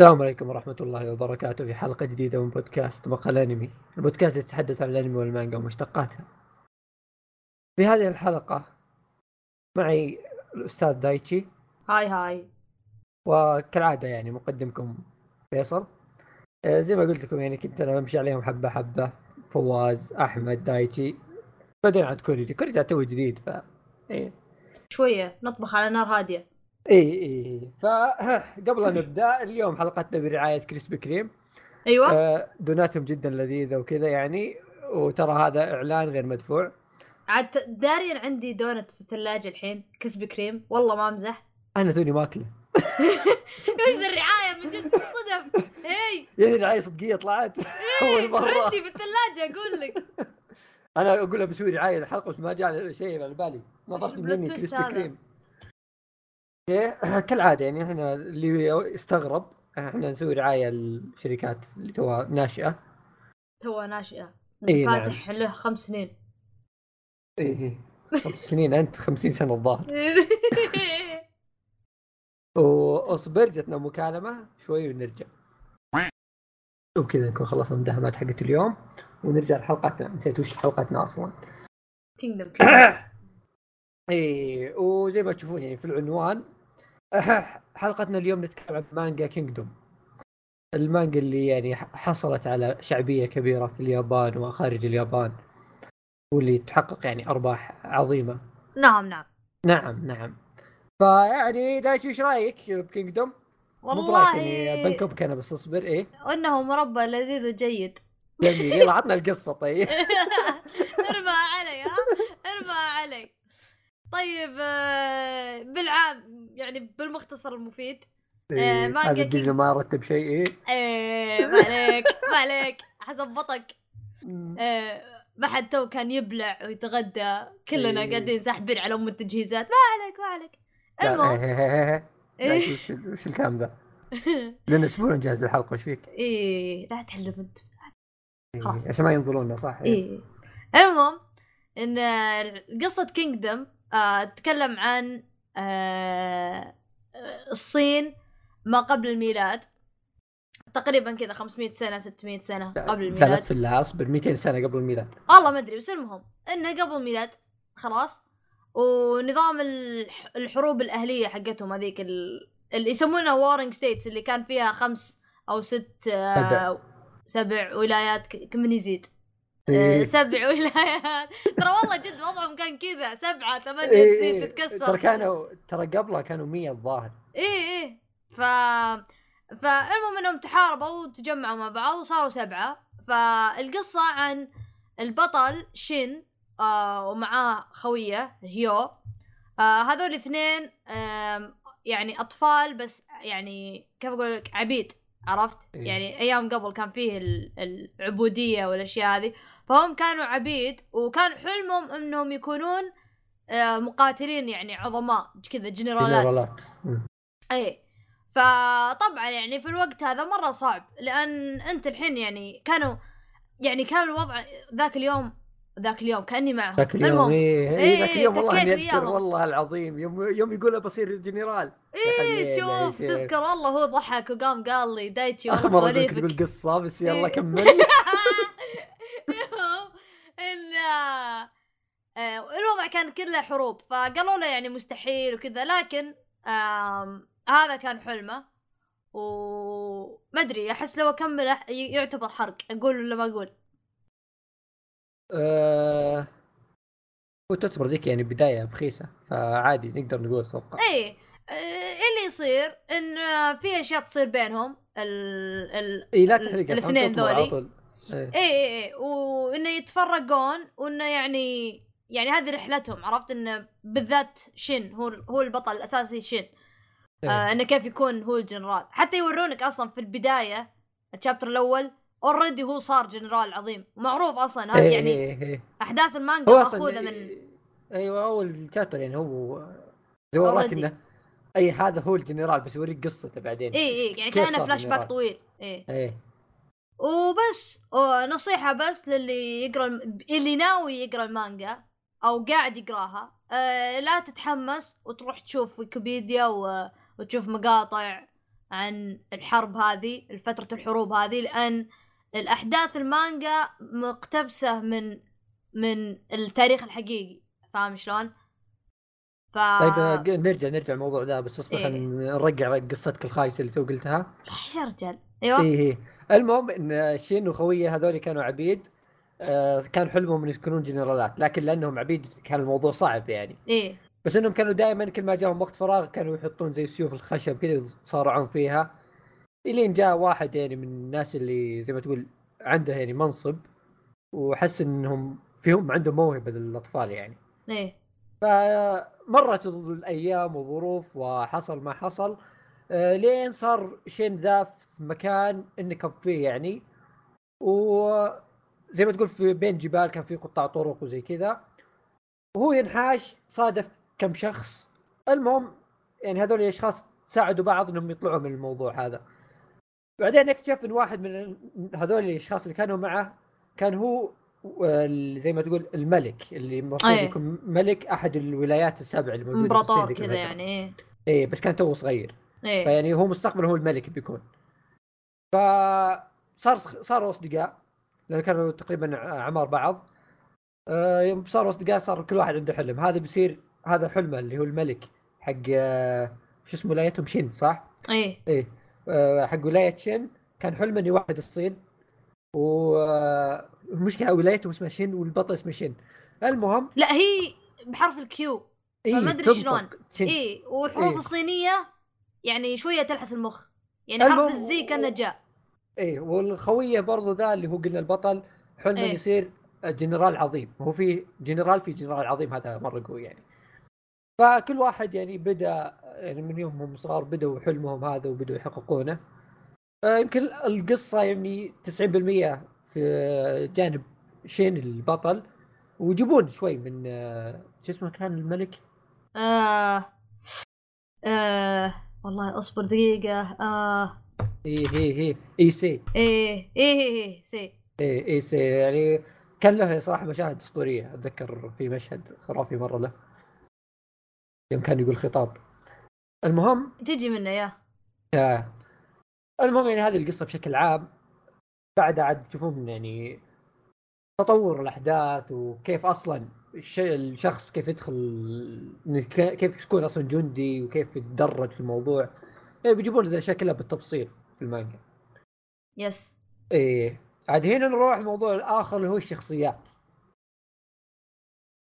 السلام عليكم ورحمة الله وبركاته في حلقة جديدة من بودكاست مقهى أنمي. البودكاست اللي يتحدث عن الأنمي والمانجا ومشتقاتها. في هذه الحلقة معي الأستاذ دايتشي. hi hi. وكالعادة يعني مقدمكم فيصل. آه، زي ما قلت لكم يعني كنت أنا بمشي عليهم حبة حبة. فواز أحمد دايتشي. بعدين عاد كوريجي. كوريجي تو جديد ف إيه. شوية. نطبخ على نار هادية. إي إي فقبل أن نبدأ اليوم حلقتنا برعاية كريسبي كريم. أيوه. آه، دوناتهم جدا لذيذة وكذا يعني وترى هذا إعلان غير مدفوع. عاد دارين عندي دونت في الثلاجة الحين كريسبي كريم. والله ما أمزح. أنا توني ماكلة. إيش ذا الرعاية من جد؟ الصدف هي يعني دعايه صدقية طلعت. أول مرة. عندي في الثلاجة أقول لك. أنا أقول بسوي رعاية الحلقة بس ما جاء شيء على بالي. نظرت مني كريسبي؟ كريم. إيه، كالعادة يعني إحنا اللي استغرب إحنا نسوي رعاية للشركات اللي توها ناشئة. توها ناشئة. إي نعم. فاتح له خمس سنين. إيه إيه. خمس سنين أنت خمسين سنة الظاهر. واصبر جتنا مكالمة شوي ونرجع. وبكذا نكون خلصنا المداهمات حقت اليوم ونرجع لحلقتنا نسيت وش حلقتنا أصلا. كينجدم إيه وزي ما تشوفون يعني في العنوان حلقتنا اليوم نتكلم عن مانجا كينجدوم. المانجا اللي يعني حصلت على شعبية كبيرة في اليابان وخارج اليابان واللي تحقق يعني أرباح عظيمة. نعم نعم. نعم نعم. فيعني دايتشي إيش رأيك بكينجدوم؟ والله بنكبك أنا بس اصبر إيه؟ إنه مربى لذيذ وجيد. جميل. يلا عطنا القصة طيب. ارمى علي ها؟ ارمى علي. طيب آه، بالعام يعني بالمختصر المفيد إيه، مانجا هذا الدين king- ما رتب شيء إيه إيه ما عليك ما عليك حظبطك إيه، ما حد تو كان يبلع ويتغدى كلنا إيه. قاعدين ساحبين على أم التجهيزات ما عليك ما عليك المهم إيه، إيه، إيه، إيه. لا، إيه. وش وش الكلام ذا؟ لنا أسبوع نجهز الحلقة إيش فيك؟ إيه لا تحلم أنت إيه، خلاص. عشان ما ينظروننا صح؟ إيه. إيه المهم إن قصة كينجدم آه تتكلم عن آه الصين ما قبل الميلاد تقريبا كذا 500 سنة 600 سنة قبل لا لا الميلاد تفلها اصبر 200 سنة قبل الميلاد والله ما أدري بس المهم إنه قبل الميلاد خلاص ونظام الح- الحروب الأهلية حقتهم هذيك ال- اللي يسمونها warring states اللي كان فيها خمس أو ست آه، سبع. سبع ولايات كم من يزيد. سبع ولايات. ترى والله جد وضعهم كان كذا. سبعة ثمانية إيه، تزيد إيه. تتكسر. ترى كانوا ترى قبلها كانوا 100 الظاهر. إيه إيه. ف فالمهم إنهم تحاربوا وتجمعوا مع بعض وصاروا سبعة. فالقصة عن البطل شين آه ومعاه خوية هيو. آه هذول الاثنين آم، يعني أطفال بس يعني كيف أقول لك عبيد عرفت؟ إيه. يعني أيام قبل كان فيه ال- العبودية والأشياء هذه. فهم كانوا عبيد وكان حلمهم إنهم يكونون آه مقاتلين يعني عظماء كذا جنرالات جنرالات. إيه فطبعا يعني في الوقت هذا مرة صعب لأن أنت الحين يعني كانوا يعني كان الوضع ذاك اليوم ذاك اليوم كأني معهم ذاك اليوم إيه إيه، إيه، ذاك اليوم والله وياهم. والله العظيم يوم يوم يقول بصير جنرال حبيبي، شوف يا شيخ. تذكر والله هو ضحك وقام قال لي دايتشي والله سواليفك تقول قصة بس يلا إيه. كمل الوضع كان كله حروب فقالوا له يعني مستحيل وكذا لكن هذا كان حلمه. وما أدري أحس لو اكمل يعتبر حرق أقول ولا ما أقول؟ آه، وتعتبر ذيك يعني بداية بخيسه فعادي نقدر نقول أتوقع. إيه آه، اللي يصير إن آه، في أشياء تصير بينهم ال ال إي لا تحرق الاثنين ذولي. طول إيه. إيه إيه إيه وإنه يتفرقون وإنه يعني يعني هذه رحلتهم عرفت إنه بالذات شن هو هو البطل الأساسي شن إيه. آه إنه كيف يكون هو الجنرال حتى يورونك أصلا في البداية ال chapter الأول already هو صار جنرال عظيم ومعروف أصلا هذا إيه، يعني إيه، إيه. أحداث المانجا مأخوذة من أيوه أول chapter يعني هو زي وراك. إنه أي هذا هو الجنرال بس يوريك قصته بعدين إيه إيه يعني كأنه صار فلاش باك. طويل إيه إيه وبس آه، نصيحة بس للي يقرأ الم... اللي ناوي يقرأ المانجا أو قاعد يقراها آه لا تتحمس وتروح تشوف ويكيبيديا و... وتشوف مقاطع عن الحرب هذه فترة الحروب هذه لأن الأحداث المانجا مقتبسة من من التاريخ الحقيقي فاهم شلون؟ ف طيب نرجع نرجع الموضوع ذا بس اصبر إيه. نرجع قصتك الخايسة اللي تو قلتها إيش يا رجال أيوه إيه إيه المهم إن شين وخويه هذول كانوا عبيد آه كان حلمهم ان يكونون جنرالات لكن لأنهم عبيد كان الموضوع صعب يعني. إيه. بس إنهم كانوا دائما كل ما جاهم وقت فراغ كانوا يحطون زي سيوف الخشب كذا يتصارعون فيها. إلين جاء واحد يعني من الناس اللي زي ما تقول عنده يعني منصب وحس إنهم فيهم عندهم موهبة للأطفال يعني. إيه. فمرت الأيام وظروف وحصل ما حصل آه، لين صار شين ذا في مكان انكب فيه يعني. وزي ما تقول في بين جبال كان في قطاع طرق وزي كذا. وهو ينحاش صادف كم شخص. المهم يعني هذول الأشخاص ساعدوا بعض إنهم يطلعوا من الموضوع هذا. بعدين اكتشف إن واحد من هذول الأشخاص اللي كانوا معه كان هو زي ما تقول الملك اللي المفروض أي. يكون ملك أحد الولايات السبع الموجوده في الصين كذا. يعني. إيه بس كان توه صغير. إيه. فيعني هو مستقبلا هو الملك بيكون. فصار صاروا أصدقاء لأن كانوا تقريبا اعمار بعض. آه، يوم صاروا أصدقاء صار كل واحد عنده حلم. هذا بيصير هذا حلمه اللي هو الملك حق آه، شو اسمه ولايتهم شين صح؟ إيه. إيه. آه، حق ولاية شين كان حلمه إنه يوحد الصين. والمشكلة ولايتهم اسمها شين والبطل اسمه شين المهم لا هي بحرف الكيو إيه فما أدري تنطق شلون. إيه والحروف إيه. الصينية يعني شوية تلحس المخ. يعني حرف الزي كانه جاء. إيه والخوية برضو ذا اللي هو قلنا البطل حلمه إيه. يصير جنرال عظيم. هو في جنرال في جنرال عظيم هذا مرة قوي يعني. فكل واحد يعني بدأ يعني من يوم هم صغار بدوا حلمهم هذا وبدوا يحققونه. يمكن القصة يعني 90% في جانب شين البطل. ويجيبون شوي من شو اسمه كان الملك؟ آه آه والله اصبر دقيقة. آه. إيه إيه إيه I see. إيه إيه I see. إيه I see. يعني كان له صراحة مشاهد أسطورية أتذكر في مشهد خرافي مرة له. يوم كان يقول خطاب. المهم تجي منه يا. آه المهم يعني هذه القصة بشكل عام بعد عاد تشوفون يعني تطور الأحداث وكيف أصلا الشخص كيف يدخل كيف يكون أصلا جندي وكيف يتدرج في الموضوع. يعني بيجيبون ذي الأشياء كلها بالتفصيل في المانجا. يس. إيه عاد هنا نروح الموضوع الآخر اللي هو الشخصيات.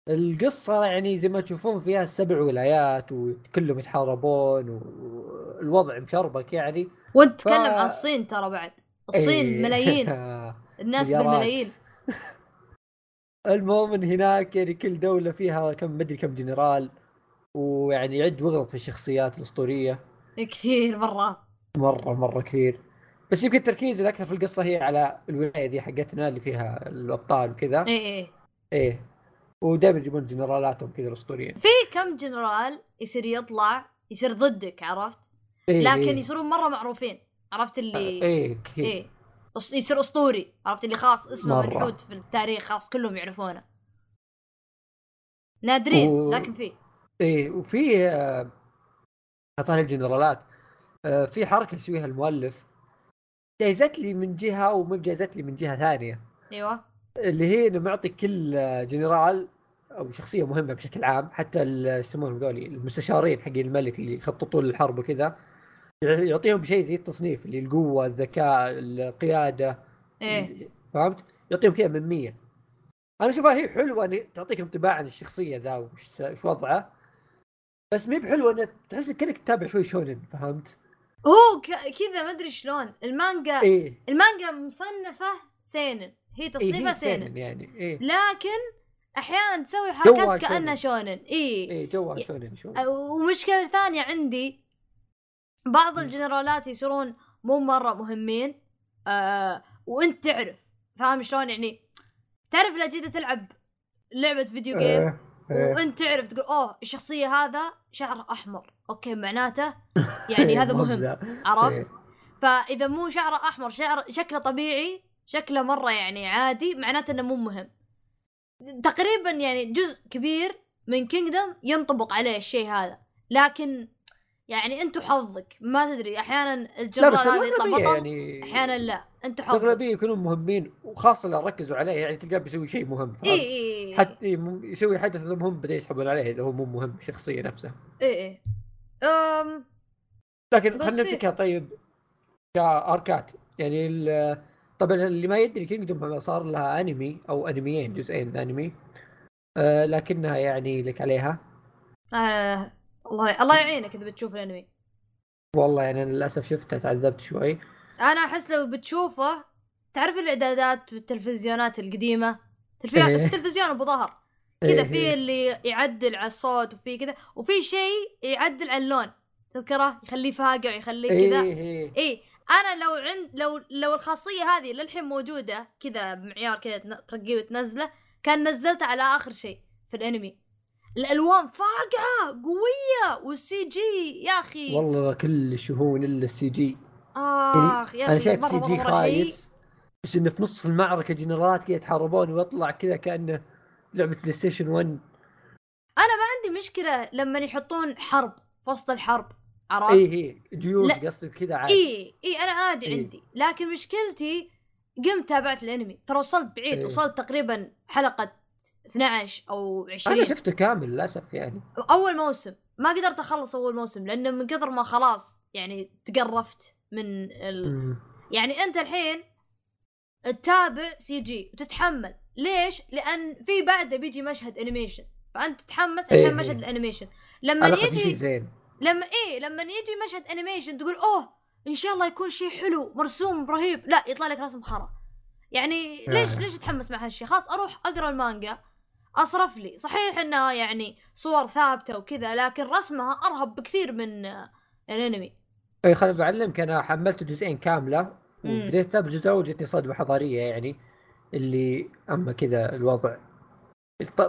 القصة يعني زي ما تشوفون فيها سبع ولايات وكلهم يتحاربون والوضع مشربك يعني. وأنت تتكلم ف- عن الصين ترى بعد. الصين إيه. ملايين. الناس. بالملايين. المهم من هناك يعني كل دولة فيها كم مدري كم جنرال ويعني يعد ويغلط في الشخصيات الأسطورية. كثير مرة. مرة مرة كثير. بس يمكن التركيز الأكثر في القصة هي على الولاية دي حقتنا اللي فيها الأبطال وكذا. إيه إيه. إيه. ودائما يجيبون جنرالاتهم كذا الأسطوريين. في كم جنرال يصير يطلع يصير ضدك عرفت؟ إيه لكن إيه. يصيرون مرة معروفين عرفت اللي إيه كثير. أس- يصير أسطوري. عرفت اللي خاص اسمه. منحوت في التاريخ خاص كلهم يعرفونه. نادرين و- لكن في. إيه وفي آه، اعطاني الجنرالات آه، في حركة يسويها المؤلف. جايزت لي من جهة ومو جايزت لي من جهة ثانية. أيوه. اللي هي إنه معطي كل آه، جنرال أو شخصية مهمة بشكل عام حتى يسمونهم ذولي المستشارين حقين الملك اللي يخططون للحرب وكذا. يعطيهم شيء زي التصنيف اللي القوة الذكاء القيادة. إيه. فهمت؟ يعطيهم كذا من 100 أنا اشوفها هي حلوة إن تعطيك انطباع عن الشخصية ذا وش وش وضعه. بس مي بحلوة إن تحس كأنك تتابع شوي shonen فهمت؟ هو ك- كذا ما أدري شلون. المانجا إيه. المانجا مصنفة seinen. هي إيه تصنيفها هي seinen seinen. يعني. إيه. لكن أحيانا تسوي حركات كأنها shonen. شونن. اي إيه جوها shonen شوي. ومشكلة ثانية عندي بعض الجنرالات يصيرون مو مرة مهمين آه وانت تعرف فاهم شلون يعني تعرف لا جيت تلعب لعبة video game إيه، إيه. وانت تعرف تقول oh الشخصية هذا شعره أحمر okay معناته يعني هذا مهم. عرفت إيه. فإذا مو شعره أحمر شعر شكله طبيعي شكله مرة يعني عادي معناته إنه مو مهم تقريبا يعني جزء كبير من كينجدم ينطبق عليه الشيء هذا لكن يعني انت حظك ما تدري أحيانا بس هذا يطلع بطل يعني أحيانا لا انت حظك. الأغلبية يكونون مهمين وخاصة لو ركزوا عليه يعني تلقاه بيسوي شيء مهم؟ إي إي حتى يسوي حدث مهم بعدين يسحبون عليه إذا هو مو مهم الشخصيه نفسها. إي إي. أم لكن خلينا. نمسكها طيب كأركات. يعني ال- طبعا اللي ما يدري كينجدوم صار لها أنمي أو أنميين جزئين أنمي آه لكنها يعني لك عليها. آه الله الله يعينك إذا بتشوف الأنمي. والله يعني للأسف شفتها تعذبت شوي. أنا أحس لو بتشوفه تعرف الإعدادات في التلفزيونات القديمة؟ تلفزيون إيه. في التلفزيون أبو ظهر كذا إيه. في إيه. اللي يعدل على الصوت وفي كذا وفي شيء يعدل على اللون. تذكره؟ يخليه فاقع يخليه كذا. اي أنا لو عند لو لو الخاصية هذه للحين موجودة كذا بمعيار كذا ترقيه وتنزله كان نزلته على آخر شيء في الأنمي. الألوان فاقعة قوية وال CG يا أخي والله كل الشؤون إلا ال CG آخ يا أنا أخي شايف مرة CG. خايس بس إنه في نص المعركة جنرالات كذا يتحاربون ويطلع كذا كأنه لعبة بلاي ستيشن 1 أنا ما عندي مشكلة لما يحطون حرب في وسط الحرب عرفت؟ إيه إيه جيوش. قصدك كذا عادي اي اي أنا عادي إيه. عندي لكن مشكلتي قمت تابعت الأنمي ترى وصلت بعيد إيه. وصلت تقريبا حلقة 12 أو 20 أنا شفته كامل للأسف يعني. أول موسم. ما قدرت أخلص أول موسم لأنه من كثر ما خلاص يعني تقرفت من ال... يعني أنت الحين تتابع CG وتتحمل. ليش؟ لأن في بعده بيجي مشهد animation فأنت تتحمس إيه عشان إيه. مشهد ال animation لما يجي زين. لما إيه لما يجي مشهد animation تقول أوه إن شاء الله يكون شيء حلو مرسوم رهيب. لا يطلع لك رسم خرا. يعني ليش آه. ليش اتحمس مع هالشيء؟ خلاص أروح أقرأ المانجا. أصرف لي. صحيح إنها يعني صور ثابتة وكذا لكن رسمها أرهب بكثير من الأنمي. إي خليني بعلمك أنا حملت جزئين كاملة. وبديت الجزء الأول جتني صدمة حضارية يعني اللي أما كذا الوضع.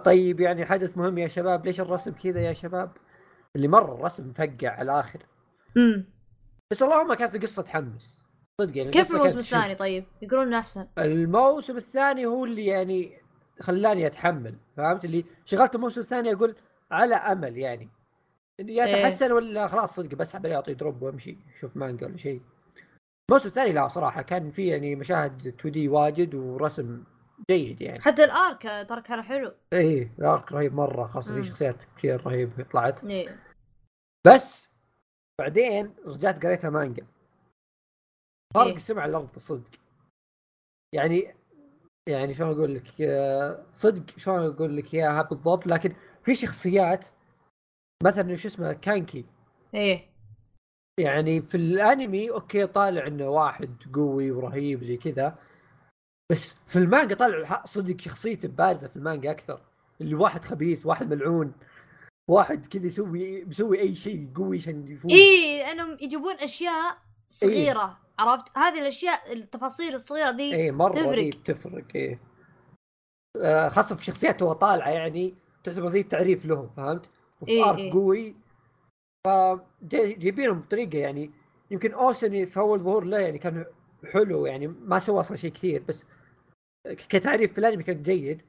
طيب يعني حدث مهم يا شباب ليش الرسم كذا يا شباب؟ اللي مرة الرسم مفقع على الآخر. امم بس اللهم كانت القصة تحمس. صدق يعني كيف الموسم الثاني. طيب؟ يقولون أحسن. الموسم الثاني هو اللي يعني خلاني أتحمل فهمت؟ اللي شغلت الموسم الثاني أقول على أمل يعني. يا إيه. تحسن ولا خلاص صدق بسحب عليه أعطيه دروب وأمشي أشوف مانجا ولا شيء الموسم الثاني لا صراحة كان فيه يعني مشاهد 2 دي واجد ورسم جيد يعني. حتى الآرك ترى كان حلو. إيه الآرك رهيب مرة خاصة. في شخصيات كثير رهيبه طلعت. إيه. بس بعدين رجعت قريتها مانجا. فرق إيه. السمع الأرض الصدق يعني يعني شلون أقول لك آه، صدق شلون أقول لك إياها بالضبط لكن في شخصيات مثلا شو اسمه كانكي. إيه. يعني في الأنمي أوكي طالع إنه واحد قوي ورهيب زي كذا بس في المانجا طالع صدق شخصيته بارزة في المانجا أكثر. اللي واحد خبيث واحد ملعون واحد كذا يسوي بيسوي أي شيء قوي عشان يفوز. إيه لأنهم يجيبون أشياء صغيرة. عرفت هذه الأشياء التفاصيل الصغيرة ذي إيه مرة تفرق. تفرق تفرق إيه آه خاصة في شخصيات هو طالعه يعني تعتبر زي التعريف لهم فهمت؟ وفي إيه، arc إيه. قوي ف جاي- جايبينهم بطريقة يعني يمكن أوسن في أول ظهور له يعني كان حلو يعني ما سوى أصلا شيء كثير بس كتعريف في الأنمي كان جيد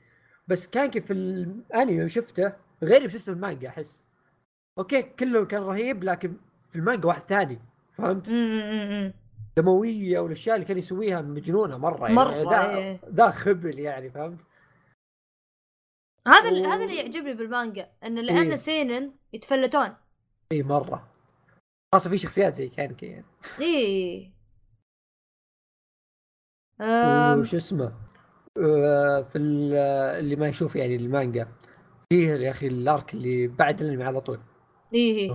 بس كان كيف في الأنمي شفته غير اللي شفته في المانجا أحس أوكي كله كان رهيب لكن في المانجا واحد ثاني فهمت؟ دموية والأشياء اللي كان يسويها مجنونة مرة يعني مرة، ذا إيه. ذا خبل يعني فهمت؟ هذا و- هذا اللي يعجبني بالمانجا إنه لأن إيه. سينن يتفلتون. إي مرة. خاصة في شخصيات زي كانكي يعني. إيه أم، وش اسمه؟ آه، في ال- اللي ما يشوف يعني المانجا. فيه يا أخي الأرك اللي بعد الأنمي على طول. إيه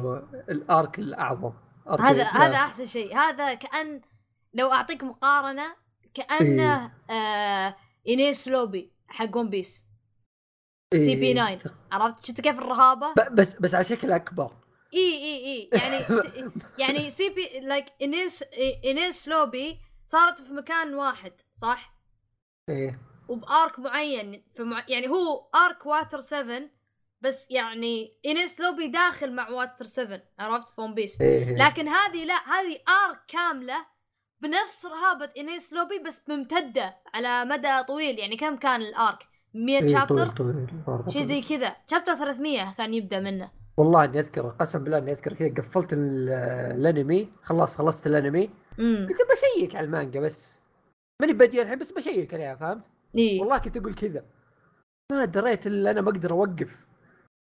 الأرك الأعظم. هذا. هذا أحسن شيء. هذا كأن لو أعطيك مقارنة كأنه آه Enies Lobby حق One Piece CP إيه. 9 عرفت؟ شفت كيف الرهابة؟ بس بس على شكل أكبر. إي إي إي. يعني يعني CP like Enies Enies Lobby صارت في مكان واحد صح؟ إيه. وب arc معين في مع... يعني هو arc Water 7 بس يعني Enies Lobby داخل مع Water 7 عرفت؟ ف One Piece إيه. لكن هذه لا هذه أرك كاملة بنفس رهابة انيس لوبي بس ممتدة على مدى طويل يعني كم كان الأرك؟ 100 إيه، شابتر شيء زي كذا. شابتر 300 كان يبدأ منه. والله إني اذكر قسم بالله إني اذكر كذا قفلت ال- الأنمي خلاص خلصت الأنمي. كنت بشيك على المانجا بس. ماني بدي الحين بس بشيك عليها فهمت؟ إي. والله كنت أقول كذا. ما دريت إلا أنا ما أقدر أوقف.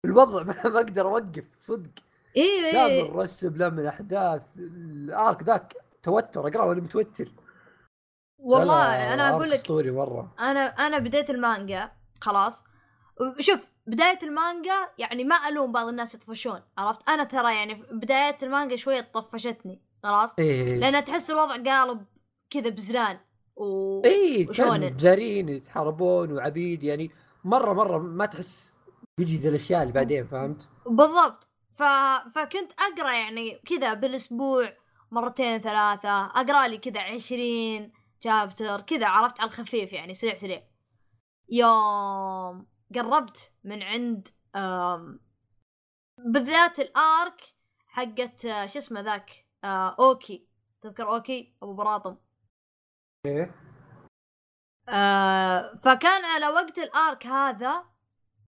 الوضع ما أقدر أوقف صدق. إي لا من رسم لا من أحداث. الأرك ذاك توتر أقرأ وأنا متوتر. والله أنا أقول لك اسطوري مرة. أنا أنا بديت المانجا خلاص. شوف بداية المانجا يعني ما ألوم بعض الناس يطفشون عرفت؟ أنا ترى يعني بداية المانجا شوية طفشتني خلاص. إيه. لأن تحس الوضع قالب كذا بزران و إيه وشونن. بزارين يتحاربون وعبيد يعني مرة مرة ما تحس بيجي ذا الأشياء اللي بعدين فهمت؟ بالضبط. ف... فكنت أقرأ يعني كذا بالأسبوع مرتين ثلاثة أقرأ لي كذا عشرين chapter كذا عرفت على الخفيف يعني سريع سريع. يوم قربت من عند بالذات ال arc حقت آه، شو اسمه ذاك؟ آه، أوكي. تذكر أوكي؟ أبو براطم. إيه. آه فكان على وقت ال arc هذا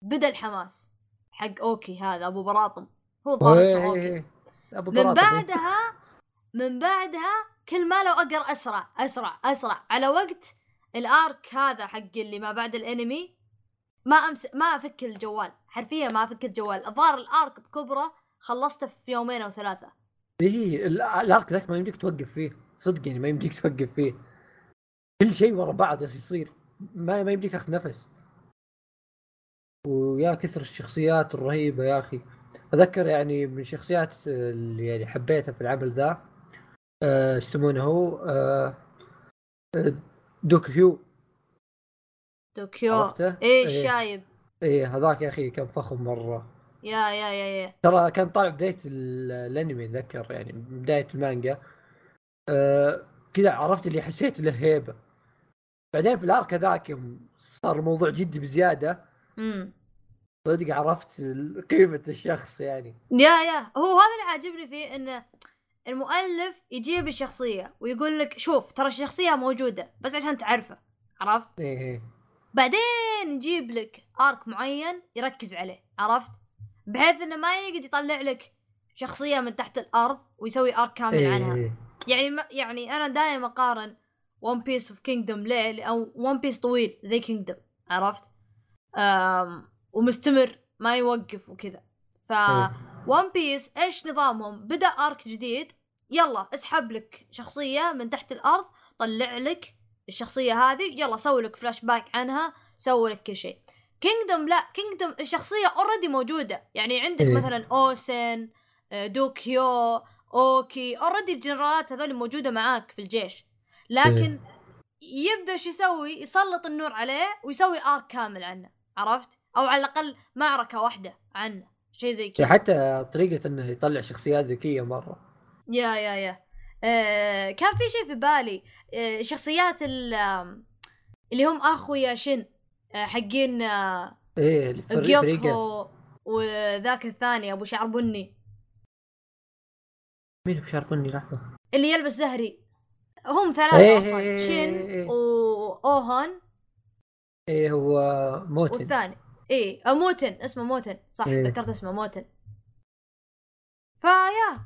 بدأ الحماس حق أوكي هذا أبو براطم. هو الظاهر اسمه أوكي. إيه. أبو من براطم. بعدها من بعدها كل ما لو أقرأ أسرع أسرع أسرع. على وقت ال arc هذا حق اللي ما بعد الانمي ما امس ما أفك الجوال. حرفيا ما أفك الجوال. الظاهر ال arc بكبره خلصته في يومين أو ثلاثة. إيه ال- الارك ذاك ما يمديك توقف فيه. صدق يعني ما يمديك توقف فيه. كل شيء ورا بعض يصير. ما ما يمديك تاخذ نفس. ويا كثر الشخصيات الرهيبة يا أخي. أتذكر يعني من الشخصيات اللي يعني حبيتها في العمل ذا. إيش يسمونه هو؟ آه، آه، دوك هيو طوكيو عرفته؟ إيه إيه. الشايب إيه هذاك يا أخي كان فخم مرة. يا يا يا يا. ترى كان طالع بداية ال- الأنمي أتذكر يعني بداية المانجا. آه كذا عرفت اللي حسيت له هيبة. بعدين في الأرك هذاك صار الموضوع جدي بزيادة. امم صدق عرفت قيمة الشخص يعني. يا يا. هو هذا اللي عاجبني فيه إنه المؤلف يجيب الشخصية ويقول لك شوف ترى الشخصية موجودة بس عشان تعرفه عرفت؟ إيه إيه بعدين يجيب لك arc معين يركز عليه عرفت؟ بحيث إنه ما يقعد يطلع لك شخصية من تحت الأرض ويسوي arc كامل إيه عنها إيه. يعني ما يعني أنا دائما أقارن One Piece و Kingdom ليه؟ أو One Piece طويل زي Kingdom عرفت؟ أم ومستمر ما يوقف وكذا ف إيه. One Piece إيش نظامهم؟ بدأ arc جديد. يلا اسحب لك شخصية من تحت الأرض طلع لك الشخصية هذه. يلا سوي لك فلاش باك عنها سوي لك كل شيء. Kingdom لا Kingdom الشخصية already موجودة. يعني عندك إيه. مثلا اوسن دوكيو أوكي already الجنرالات هذول موجودة معاك في الجيش. لكن يبدأ شو يسوي؟ يسلط النور عليه ويسوي arc كامل عنه عرفت؟ أو على الأقل معركة واحدة عنه. شيء زي كذا. حتى طريقة إنه يطلع شخصيات ذكيه مرة. يا يا يا. آه كان في شيء في بالي. آه شخصيات اللي هم اخويا شن آه حقين آه إيه جيوكو وذاك الثاني أبو شعر بني مين بشار بني لحظة. اللي يلبس زهري. هم ثلاثة إيه أصلا. إيه إيه شن إيه. وأوهان. إيه هو موتن. والثاني. إيه آه، موتن اسمه موتن صح إيه. ذكرت اسمه موتن. فيا.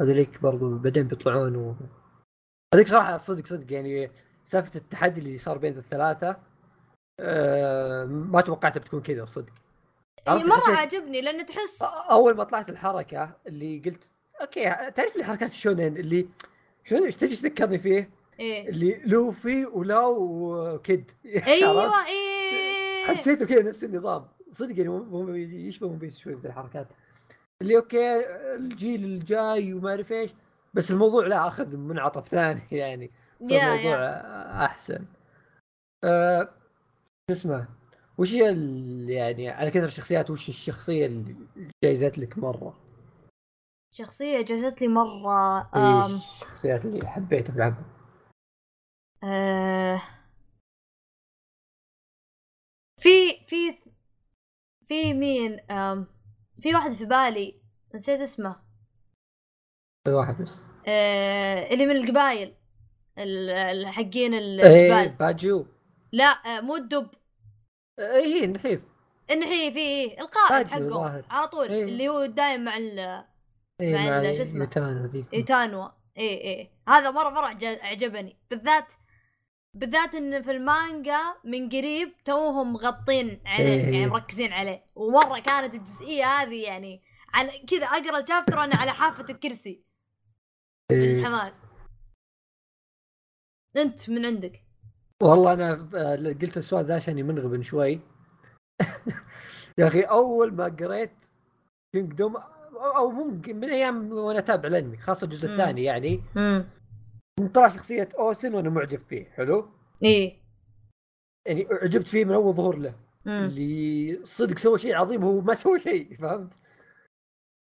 هذوليك برضو بعدين بيطلعون و... هذيك صراحة صدق صدق يعني سالفة التحدي اللي صار بين الثلاثة آه ما توقعتها بتكون كذا صدق. عرفت مرة حسيت- عاجبني لأنه تحس أول ما طلعت الحركة اللي قلت أوكي تعرف لي حركات الشونين اللي شلون إيش تجي تذكرني فيه؟ إيه اللي لوفي ولاو وكيد أيوه عرفت؟ حسيته كذا نفس النظام. صدق يعني مو- يشبه ون بيس شوي في الحركات. اللي أوكي الجيل الجاي وما أعرف إيش بس الموضوع لا أخذ منعطف ثاني يعني. صار الموضوع يا أحسن. أه شو اسمه؟ وش يعني على كثر الشخصيات وش الشخصية اللي جايزت لك مرة؟ شخصية جازت لي مرة آم الشخصيات اللي حبيتها في العمل؟ آه في في في مين في واحد في بالي نسيت اسمه. في واحد بس. آه اللي من القبايل ال- ال- حقين إيه الجبال باجو. لا آه مو الدب. إيه نحيف إن هي في القائد ظاهر. على طول إيه. اللي هو دايم مع ال إيه مع مع شو اسمه؟ ذيك ايتانوا اي اي هذا مرة مرة عج- عجبني. بالذات بالذات إن في المانجا من قريب توهم مغطين عليه إيه. يعني مركزين عليه. ومرة كانت الجزئية هذه يعني على كذا أقرأ ال chapter أنا على حافة الكرسي. من إيه. الحماس أنت من عندك؟ والله أنا آه، قلت السؤال ذا عشان منغبن شوي. يا أخي أول ما قريت Kingdom أو ممكن من أيام وأنا أتابع الأنمي خاصة الجزء. الثاني يعني. طلع شخصية أوسن وأنا معجب فيه حلو؟ إيه. يعني أعجبت فيه من أول ظهور له. امم اللي صدق سوى شيء عظيم هو ما سوى شيء فهمت؟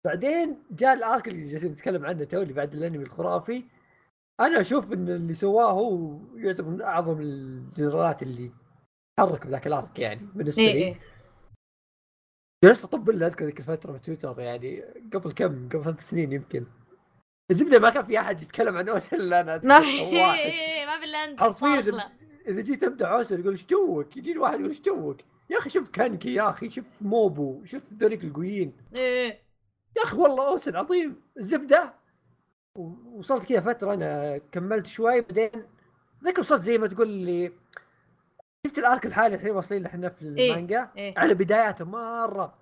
بعدين جاء الأرك اللي جالسين نتكلم عنه تو اللي بعد الأنمي الخرافي. أنا أشوف إن اللي سواه هو يعتبر من أعظم الجنرالات اللي تحرك بذاك الأرك يعني بالنسبة إيه لي. إيه. جلست أطبل له أذكر ذيك الفترة في تويتر يعني قبل كم؟ قبل ثلاث سنين يمكن. الزبدة ما كان في أحد يتكلم عن اوسن إلا أنا ما إيه، ما في الا انت حرفيا. اذا جيت امدح اوسن يقول إيش جوك؟ يجيني واحد يقول إيش جوك؟ يا أخي شوف كانكي يا أخي شوف موبو شوف ذوليك القويين. إيه. يا أخي والله اوسن عظيم. الزبدة وصلت كذا فترة أنا كملت شوي بعدين ذاك وصلت زي ما تقول لي شفت الأرك الحالي الحين واصلين إحنا في إيه. المانجا؟ إيه. على بداياته مرة.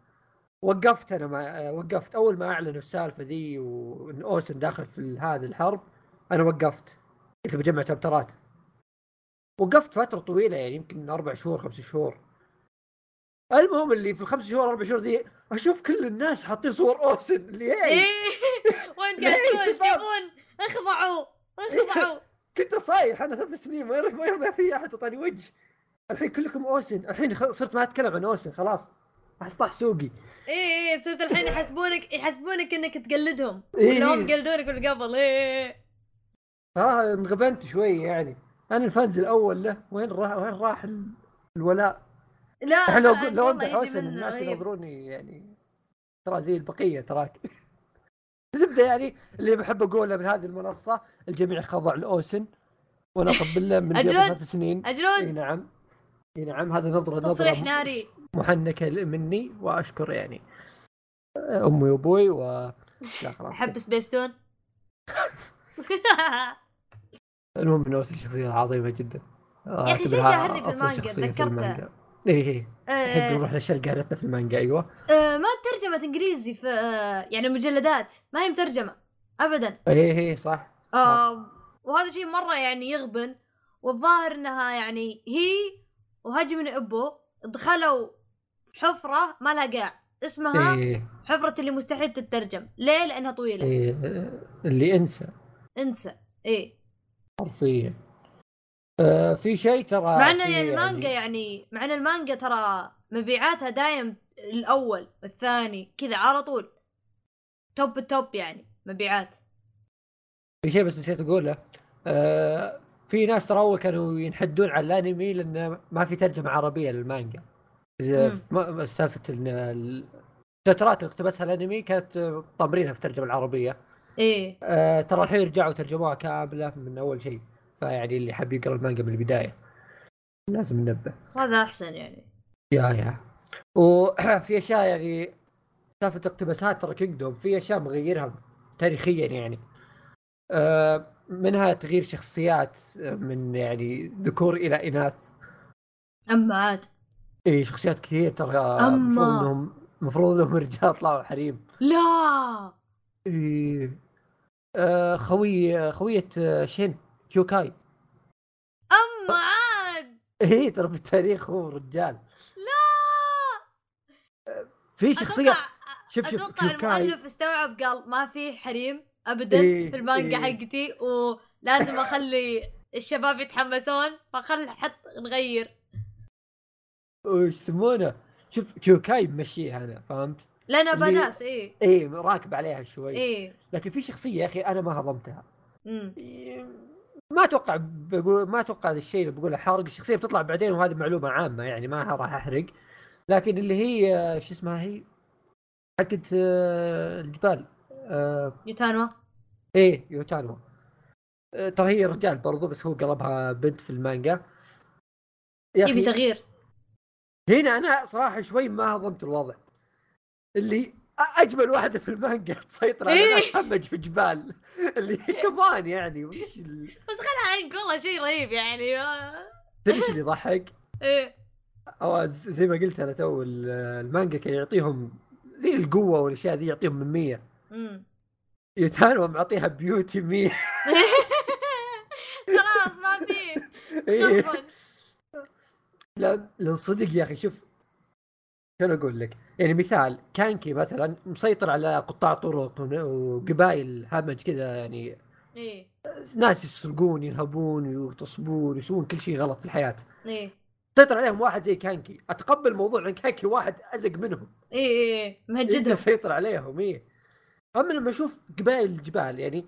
وقفت أنا مع وقفت. أول ما أعلنوا السالفة ذي وإن أوسن داخل في هذه الحرب أنا وقفت. قلت بجمع شابترات وقفت فترة طويلة يعني يمكن أربع شهور خمس شهور. المهم اللي في الخمس شهور أربع شهور ذي أشوف كل الناس حاطين صور أوسن. اللي هي إيه؟ وانت قاعد ليه تقول؟ جيبون اخضعوا اخضعوا. كنت صايح. أنا ثلاث سنين ما ما في أحد أعطاني وجه. الحين كلكم أوسن. الحين صرت ما أتكلم عن أوسن خلاص. أصبح سوقي. إيه إيه صرت الحين يحسبونك يحسبونك إنك تقلدهم. إيه. ولا هم قلدونك من قبل. إيه صراحة انغبنت شوي يعني. أنا ال fans الأول له وين راح وين راح ال- الولاء؟ لا الحين لو لو امدح اوسن منه الناس. ينظروني يعني. ترى زي البقية تراك. زبدة يعني اللي بحب أقوله من هذه المنصة الجميع خضع لأوسن وأنا له من قبل. ثلاث سنين. إي اجرون نعم. إي نعم هذا نظره تصريح نظره ناري محنكه مني وأشكر يعني أمي وأبوي و لا خلاص احب سبيستون المهم إنه اوسن شخصية عظيمة جدا. يا أخي شيء قاهرني في المانجا، تذكرته. اي اي آه، للاشياء اللي قالتنا في المانجا أيوه. آه، ما ترجمت إنجليزي في آه، يعني مجلدات ما هي مترجمة ابدا. اي اي صح آه وهذا شيء مرة يعني يغبن والظاهر إنها يعني هي وهاجمي أبو دخلوا حفرة ما لها قاع. اسمها اي حفرة اللي مستحيل تترجم. ليه؟ لأنها طويلة. اي اللي أنسى. أنسى. إيه. حرفيا. آه في شيء ترى مع إن يعني المانجا يعني مع إن المانجا ترى مبيعاتها دايم الأول الثاني كذا على طول. توب التوب يعني مبيعات. في شيء بس نسيت أقوله. آه في ناس ترى أول كانوا ينحدون على الأنمي لأن ما في ترجمة عربية للمانجا. سالفة إن ال- الشابترات اللي اقتبسها الأنمي كانت آه، طامرينها في الترجمة العربية. إيه. آه ترى الحين رجعوا ترجموها كاملة من أول شيء. فيعني اللي حاب يقرأ المانجا من البداية. لازم ننبه. هذا أحسن يعني. يا يا. وفي أشياء يعني سالفة اقتباسات ترى Kingdom في أشياء مغيرها تاريخيا يعني. آه، منها تغيير شخصيات آه، من يعني ذكور إلى إناث. أما عاد. إي شخصيات كثير ترى أما. المفروض انهم المفروض إنهم رجال طلعوا حريم. لا! إي. آه، خوي خوية آه، شين كيوكاي أما عاد! إي ترى في التاريخ هو رجال. لا! في شخصيه أتوقع شوف شوف أتوقع المؤلف استوعب قال ما في حريم ابدا إيه، في المانجا إيه. حقتي ولازم أخلي الشباب يتحمسون فخل حط نغير. وش يسمونه؟ شوف كيوكاي ممشيها أنا فهمت؟ اللي- بناس إيه. اي راكب عليها شوي. إيه. لكن في شخصية يا أخي أنا ما هضمتها. امم ما أتوقع بقول ما أتوقع هذا الشيء اللي بقوله حرق. الشخصية بتطلع بعدين وهذه معلومة عامة يعني ما راح أحرق. لكن اللي هي شو اسمها هي؟ حقت آه، الجبال. آه، يوتانوا. إيه يوتانو آه، ترى هي رجال برضو بس هو قلبها بنت في المانجا. يا يبي أخي تغيير. هنا أنا صراحة شوي ما هضمت الوضع اللي أجمل واحدة في المانجا تسيطر على إيه. ناس همج في جبال اللي كمان يعني وش ال- بس خلها عنك والله شيء رهيب يعني آه. تدري اللي يضحك؟ إيه أو زي ما قلت أنا تو ال- المانجا كان يعطيهم زي القوة والأشياء ذي يعطيهم من 100 أمم. يوتانو معطيها beauty 100 خلاص ما في إيه. لا لأن صدق يا أخي شوف شلون أقول لك؟ يعني مثال كانكي مثلا مسيطر على قطاع طرق وقبائل همج كذا يعني إيه. ناس يسرقون ينهبون يغتصبون يسوون كل شيء غلط في الحياة. إيه. سيطر عليهم واحد زي كانكي. أتقبل موضوع إن كانكي واحد أزق منهم. إيه إيه يقدر يهجدهم. يسيطر عليهم إيه. أما لما أشوف قبائل الجبال يعني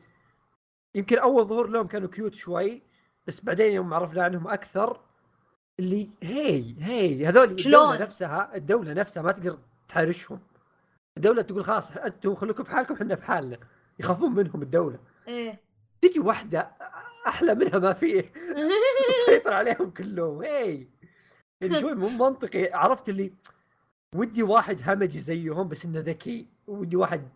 يمكن أول ظهور لهم كانوا cute شوي بس بعدين يوم عرفنا عنهم أكثر اللي هي هي هذول شلون؟ الدولة نفسها الدولة نفسها ما تقدر تحارشهم الدولة تقول خلاص أنتم خليكم في حالكم إحنا في حالنا. يخافون منهم الدولة. إيه. تجي واحدة أحلى منها ما فيه. تسيطر عليهم كلهم. هي. شوي مو منطقي. عرفت اللي ودي واحد همجي زيهم بس إنه ذكي ودي واحد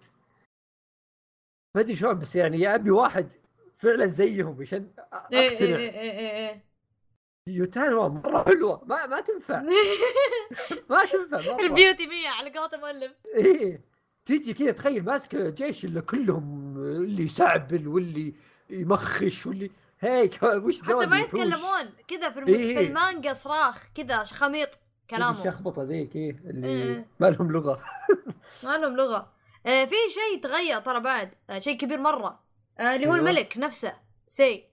ما أدري شلون بس يعني أبي واحد فعلا زيهم عشان إيه إيه أقتنع. إيه إيه إيه. يوتانو مرة حلوة. ما ما تنفع. ما تنفع البيوتي مية على قولة المؤلف. إيه. تيجي كذا تخيل ماسكه جيش اللي كلهم اللي يسعبل واللي يمخش واللي هيك وش حتى ما. يتكلمون. كذا في, الم... إيه. في المانجا صراخ كذا شخاميط كلامهم. الشخبطه ذيك إيه اللي إيه. ما لهم لغة. ما لهم لغة. آه في شيء تغير ترى بعد. آه شيء كبير مرة. آه اللي هو أيوة. الملك نفسه. سي.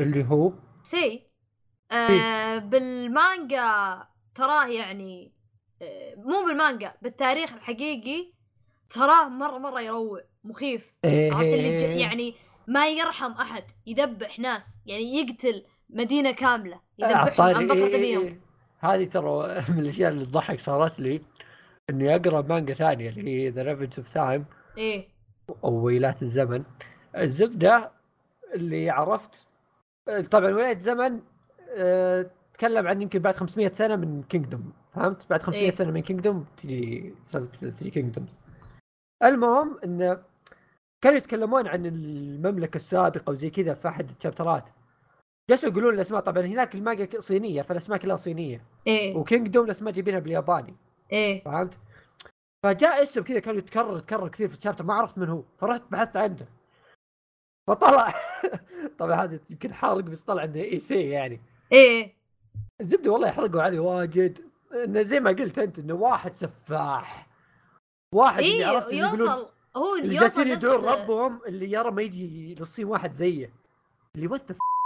اللي هو؟ سي. آه بالمانجا تراه يعني آه مو بالمانجا بالتاريخ الحقيقي تراه مرة مرة يروع مخيف. إيه عرفت اللي ج- يعني ما يرحم أحد يذبح ناس يعني يقتل مدينة كاملة يذبحهم عطاري عن بكره إيه إيه إيه. هذه ترى من الأشياء اللي تضحك صارت لي إني أقرأ مانجا ثانية اللي هي The Ravages of Time إيه. أو ويلات الزمن. الزبدة اللي عرفت طبعا ويلات الزمن أه تكلم عن يمكن بعد 500 سنة من Kingdom فهمت؟ بعد 500 إيه. سنة من Kingdom تجي سلسله 3 Kingdoms المهم انه كانوا يتكلمون عن المملكة السابقة وزي كذا في أحد ال chapter ات. جالسوا يقولون الأسماء طبعا هناك المانجا صينية فالأسماء كلها صينية. إيه. و Kingdom الأسماء جايبينها بالياباني. إيه. فهمت؟ فجاء اسم كذا كان يتكرر يتكرر كثير في ال chapter ما عرفت من هو. فرحت بحثت عنه فطلع. طبعا هذا يمكن حارق بس طلع إنه اي سي يعني. إيه. الزبده والله يحرقوا عليه واجد. إنه زي ما قلت أنت إنه واحد سفاح. واحد اللي إيه عرفت اللي يقولون يوصل. هو اللي يوصل جالسين يدعون ربهم اللي يرى ما يجي للصين واحد زيه. اللي what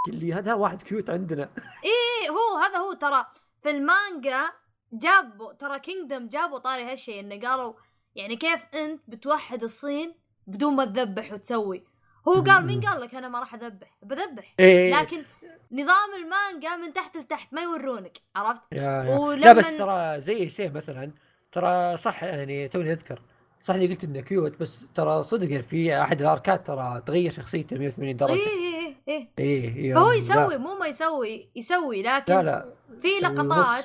اللي هذا واحد cute عندنا. إيه هو هذا هو ترى في المانجا جابوا ترى Kingdom جابوا طاري هالشيء إنه قالوا يعني كيف أنت بتوحد الصين بدون ما تذبح وتسوي. هو قال مين قال لك أنا ما راح أذبح؟ بذبح. إيه. لكن نظام المانجا من تحت لتحت ما يورونك عرفت؟ yeah yeah. ولما لا بس ترى زي اي سي مثلا ترى صح يعني توني أذكر صح اللي قلت إنه cute بس ترى صدق يعني في أحد ال arc ات ترى تغير شخصيته 180 درجة. إيه إيه إيه إيه. إيه فهو لا. يسوي مو ما يسوي يسوي لكن لا لا. في لقطات.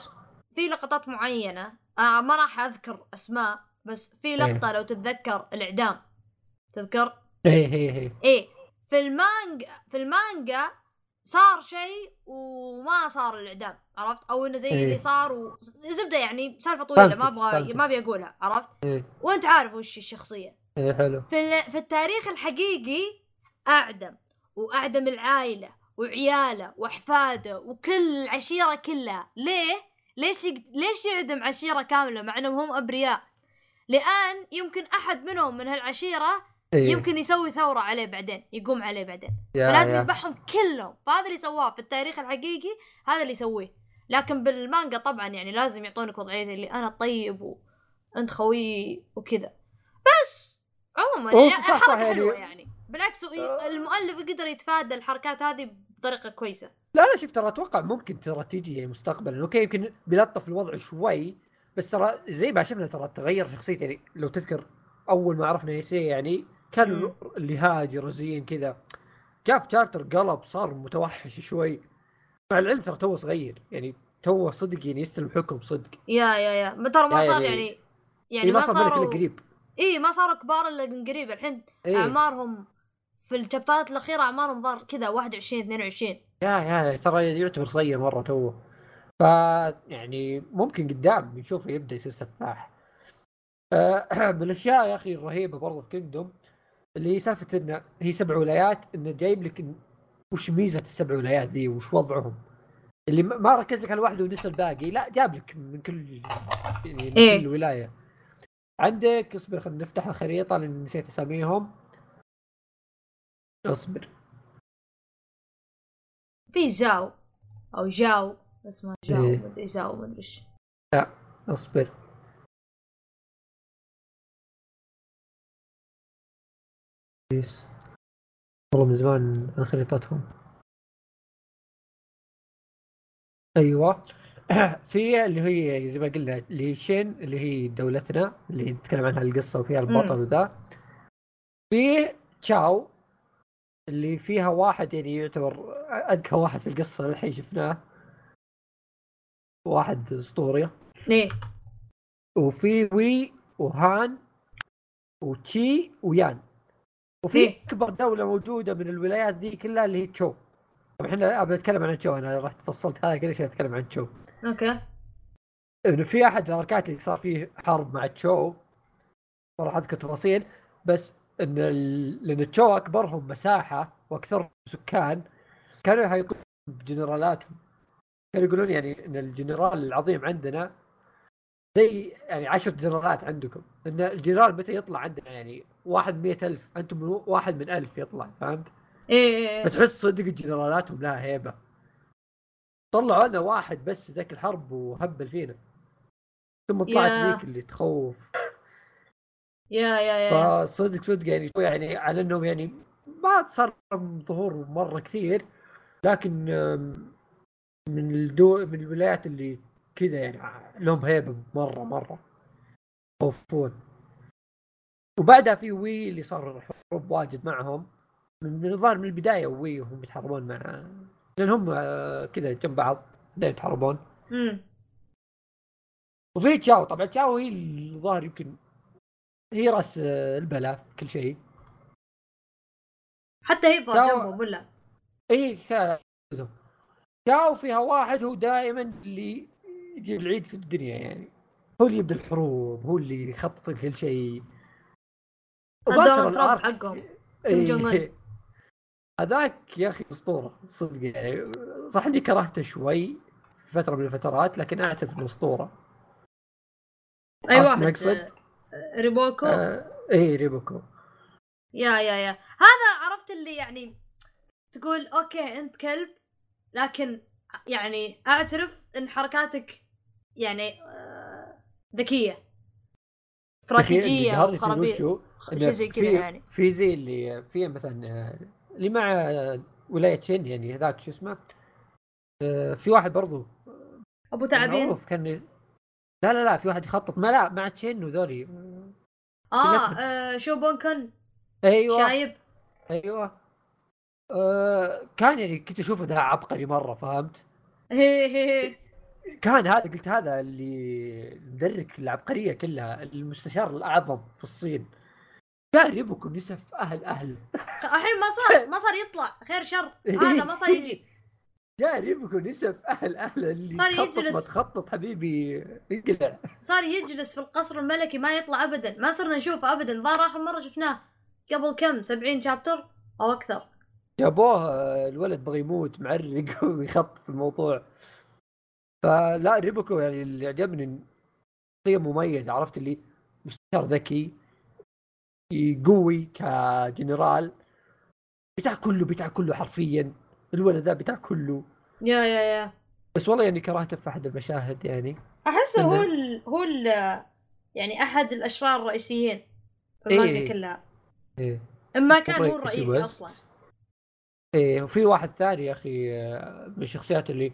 في لقطات معينة آه ما راح أذكر أسماء بس في لقطة لو تتذكر الإعدام. تذكر؟ إيه إيه إيه إيه في المانجا في المانجا صار شيء وما صار الإعدام عرفت أو إنه زي إيه. اللي صار و... زبدة يعني سالفة طويلة ما فهمتك. ما أبي أقولها عرفت إيه. وأنت عارف وش الشخصية إيه حلو في ال- في التاريخ الحقيقي أعدم وأعدم العائلة وعياله وأحفاده وكل العشيرة كلها ليه؟ ليش يق... ليش يعدم عشيرة كاملة مع أنهم هم أبرياء؟ لأن يمكن أحد منهم من هالعشيرة إيه. يمكن يسوي ثورة عليه بعدين يقوم عليه بعدين. فلازم. يذبحهم كلهم. فهذا اللي سواه في التاريخ الحقيقي هذا اللي يسويه. لكن بالمانجا طبعا يعني لازم يعطونك وضعية اللي أنا طيب وأنت خوي وكذا. بس! عموما يعني صح- صح يعني- حلوة يعني. بالعكس آه. المؤلف قدر يتفادى الحركات هذه بطريقة كويسة. لا لا شوف ترى أتوقع ممكن ترى تيجي يعني مستقبلا. okay يمكن بيلطف الوضع شوي بس ترى زي ما شفنا ترى تغير شخصيته يعني لو تذكر أول ما عرفنا اي سي يعني كان. اللي هادي رزين كذا. جاء في chapter قلب صار متوحش شوي. مع العلم ترى توه صغير يعني تو صدق يعني يستلم حكم صدق. yeah yeah yeah. ترى ما صار يعني- يعني يعني يعني ما صار ذلك قريب. اي ما صاروا كبار إلا من قريب. الحين إيه. أعمارهم في ال chapter ات الأخيرة أعمارهم ظهر كذا 21 22 yeah yeah ترى يعتبر صغير مرة تو ف يعني ممكن قدام نشوفه يبدأ يصير سفاح. من الأشياء يا أخي الرهيبة برضه في Kingdom اللي هي سالفة انه هي سبع ولايات انه جايب لك وش ميزة السبع ولايات ذي وش وضعهم؟ اللي ما ما ركز لك على واحدة ونسى الباقي لا جاب لك من كل يعني من إيه. كل ولاية. عندك اصبر خلينا نفتح الخريطة لأن نسيت أساميهم. اصبر. في زاو أو جاو اسمه جاو إيه. مدري زاو مدري إيش. اصبر. كويس. والله من زمان عن خريطتهم أيوه. في اللي هي زي ما قلنا اللي هي شين اللي هي دولتنا اللي نتكلم عنها القصة وفيها البطل. وذا. في تشاو اللي فيها واحد يعني يعتبر أذكى واحد في القصة الحين شفناه. واحد أسطوري. إيه. وفي وي وهان وتشي ويان. وفي إيه. أكبر دولة موجودة من الولايات ذي كلها اللي هي تشو. طبعا إحنا ابي اتكلم عن تشو. أنا رحت فصلت هذا كل شيء أتكلم عن تشو. okay. انه في أحد ال arc ات اللي صار فيه حرب مع تشو ما راح أذكر تفاصيل بس إن ال... لأن تشو أكبرهم مساحة وأكثرهم سكان كانوا يحيطون بجنرالاتهم. كانوا يقولون يعني إن الجنرال العظيم عندنا زي يعني عشر جنرالات عندكم. إن الجنرال متى يطلع عندنا؟ يعني واحد مئة ألف أنتم من واحد من ألف يطلع فهمت؟ إيه إيه إيه. فتحس صدق جنرالاتهم لها هيبة. طلعوا لنا واحد بس ذاك الحرب وهبل فينا. ثم طلعت. ذيك اللي تخوف. يا يا يا فصدق صدق يعني يعني على إنهم يعني ما صار ظهور مرة كثير لكن من الدول من الولايات اللي كذا يعني لهم هيبة مرة مرة. يخوفون. وبعدها في وي اللي صار حروب واجد معهم. من الظاهر من البداية وي وهم يتحاربون مع لأن هم آه، كذا جنب بعض دائما يتحاربون. وفي تشاو طبعا تشاو هي الظاهر يمكن هي راس آه، البلا في كل شيء. حتى هي ظهر. جنبهم ولا؟ اي تشاو فيها واحد هو دائما اللي يجيب العيد في الدنيا يعني. هو اللي يبدأ الحروب هو اللي يخطط لكل شيء. ترامب الأرك- حقهم. إيه. كيم جونغ أون. هذاك يا أخي أسطورة صدق يعني. صح إني كرهته شوي في فترة من الفترات لكن اعترف إنه أسطورة. أي واحد؟ المقصد؟ آه، ريبوكو؟ آه إيه ريبوكو. يا يا يا. هذا عرفت اللي يعني تقول okay أنت كلب. لكن يعني أعترف إن حركاتك يعني آه، ذكية. استراتيجية وخرابيط شيء زي كذا في- يعني. في زي اللي في مثلا آه، اللي مع آه، ولايه شين يعني هذاك شو اسمه؟ في واحد برضو. أبو تعابين معروف كان لا لا لا في واحد يخطط. ما لا مع تشين وذولي آه, آه شو بونكن أيوه. شايب. أيوه. آه كان يعني كنت أشوفه ذا عبقري مرة فهمت؟ هي هي. كان هذا قلت هذا اللي مدرك العبقرية كلها المستشار الأعظم في الصين. كان يبكوا نسف أهل أهله. الحين ما صار ما صار يطلع خير شر. هذا ما صار يجي. كان يبكوا نسف أهل أهله اللي صار يجلس. ما تخطط حبيبي انقلع صار يجلس في القصر الملكي ما يطلع ابدا. ما صرنا نشوفه ابدا. ظهر آخر مرة شفناه قبل كم؟ 70 chapter أو أكثر. جابوه آه، الولد بغى يموت معرق ويخطط الموضوع. فلا ريبوكو يعني اللي عجبني شخصية مميزة عرفت اللي مستشار ذكي قوي كجنرال بتاع كله بتاع كله حرفيا الولد ذا بتاع كله. يا يا يا. بس والله يعني كرهته في أحد المشاهد يعني. أحسه هو إنه- ال... هو ال... يعني أحد الأشرار الرئيسيين في إيه. المانجا كلها. إيه. اما كان هو رئيسي الرئيسي. أصلا. إيه وفي واحد ثاني يا أخي آه، من الشخصيات اللي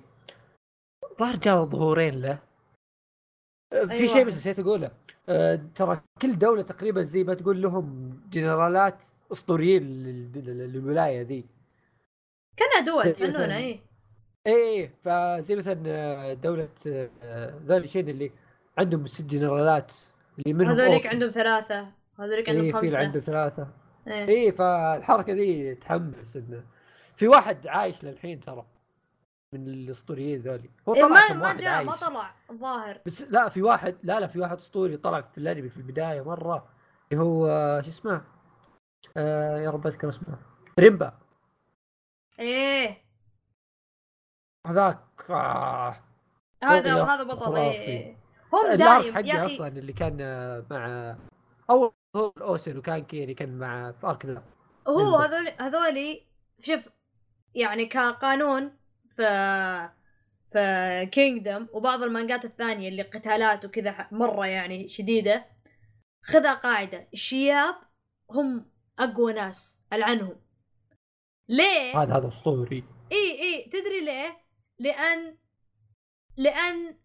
ظهر جاء ظهورين له. في أي شيء. بس نسيت أقوله. آه، ترى كل دولة تقريبا زي ما تقول لهم جنرالات أسطوريين لل- لل- للولاية ذي. كانها دول مثلاً- اي اي اي فزي مثلا آه، دولة آه، ذول شين اللي عندهم ست جنرالات اللي منهم هذوليك. عندهم ثلاثة. هذوليك عندهم في اللي خمسة. عنده ثلاثة. إيه. اي فالحركة ذي تحمس إنه. في واحد عايش للحين ترى. من الاسطوريين ذولي. هو إيه طلع ما كم ما واحد جاء ما طلع الظاهر. بس لا في واحد لا لا في واحد اسطوري طلع في الأنمي في البداية مرة اللي هو شو اسمه؟ آه يا رب أذكر اسمه. ريمبا. إيه. هذاك آه هذا يا وهذا بطل. إيه هم ال arc دايم حقه يا أخي. أصلا اللي كان آه، مع أول هو الاوسن وكان كيني كان مع في arc ذا. هو. هذول هذولي شوف يعني كقانون في في Kingdom وبعض المانجات الثانية اللي قتالات وكذا مرة يعني شديدة. خذها قاعدة. الشياب هم أقوى ناس ألعنهم. ليه؟ هذا هذا أسطوري. إي إي. تدري ليه؟ لأن لأن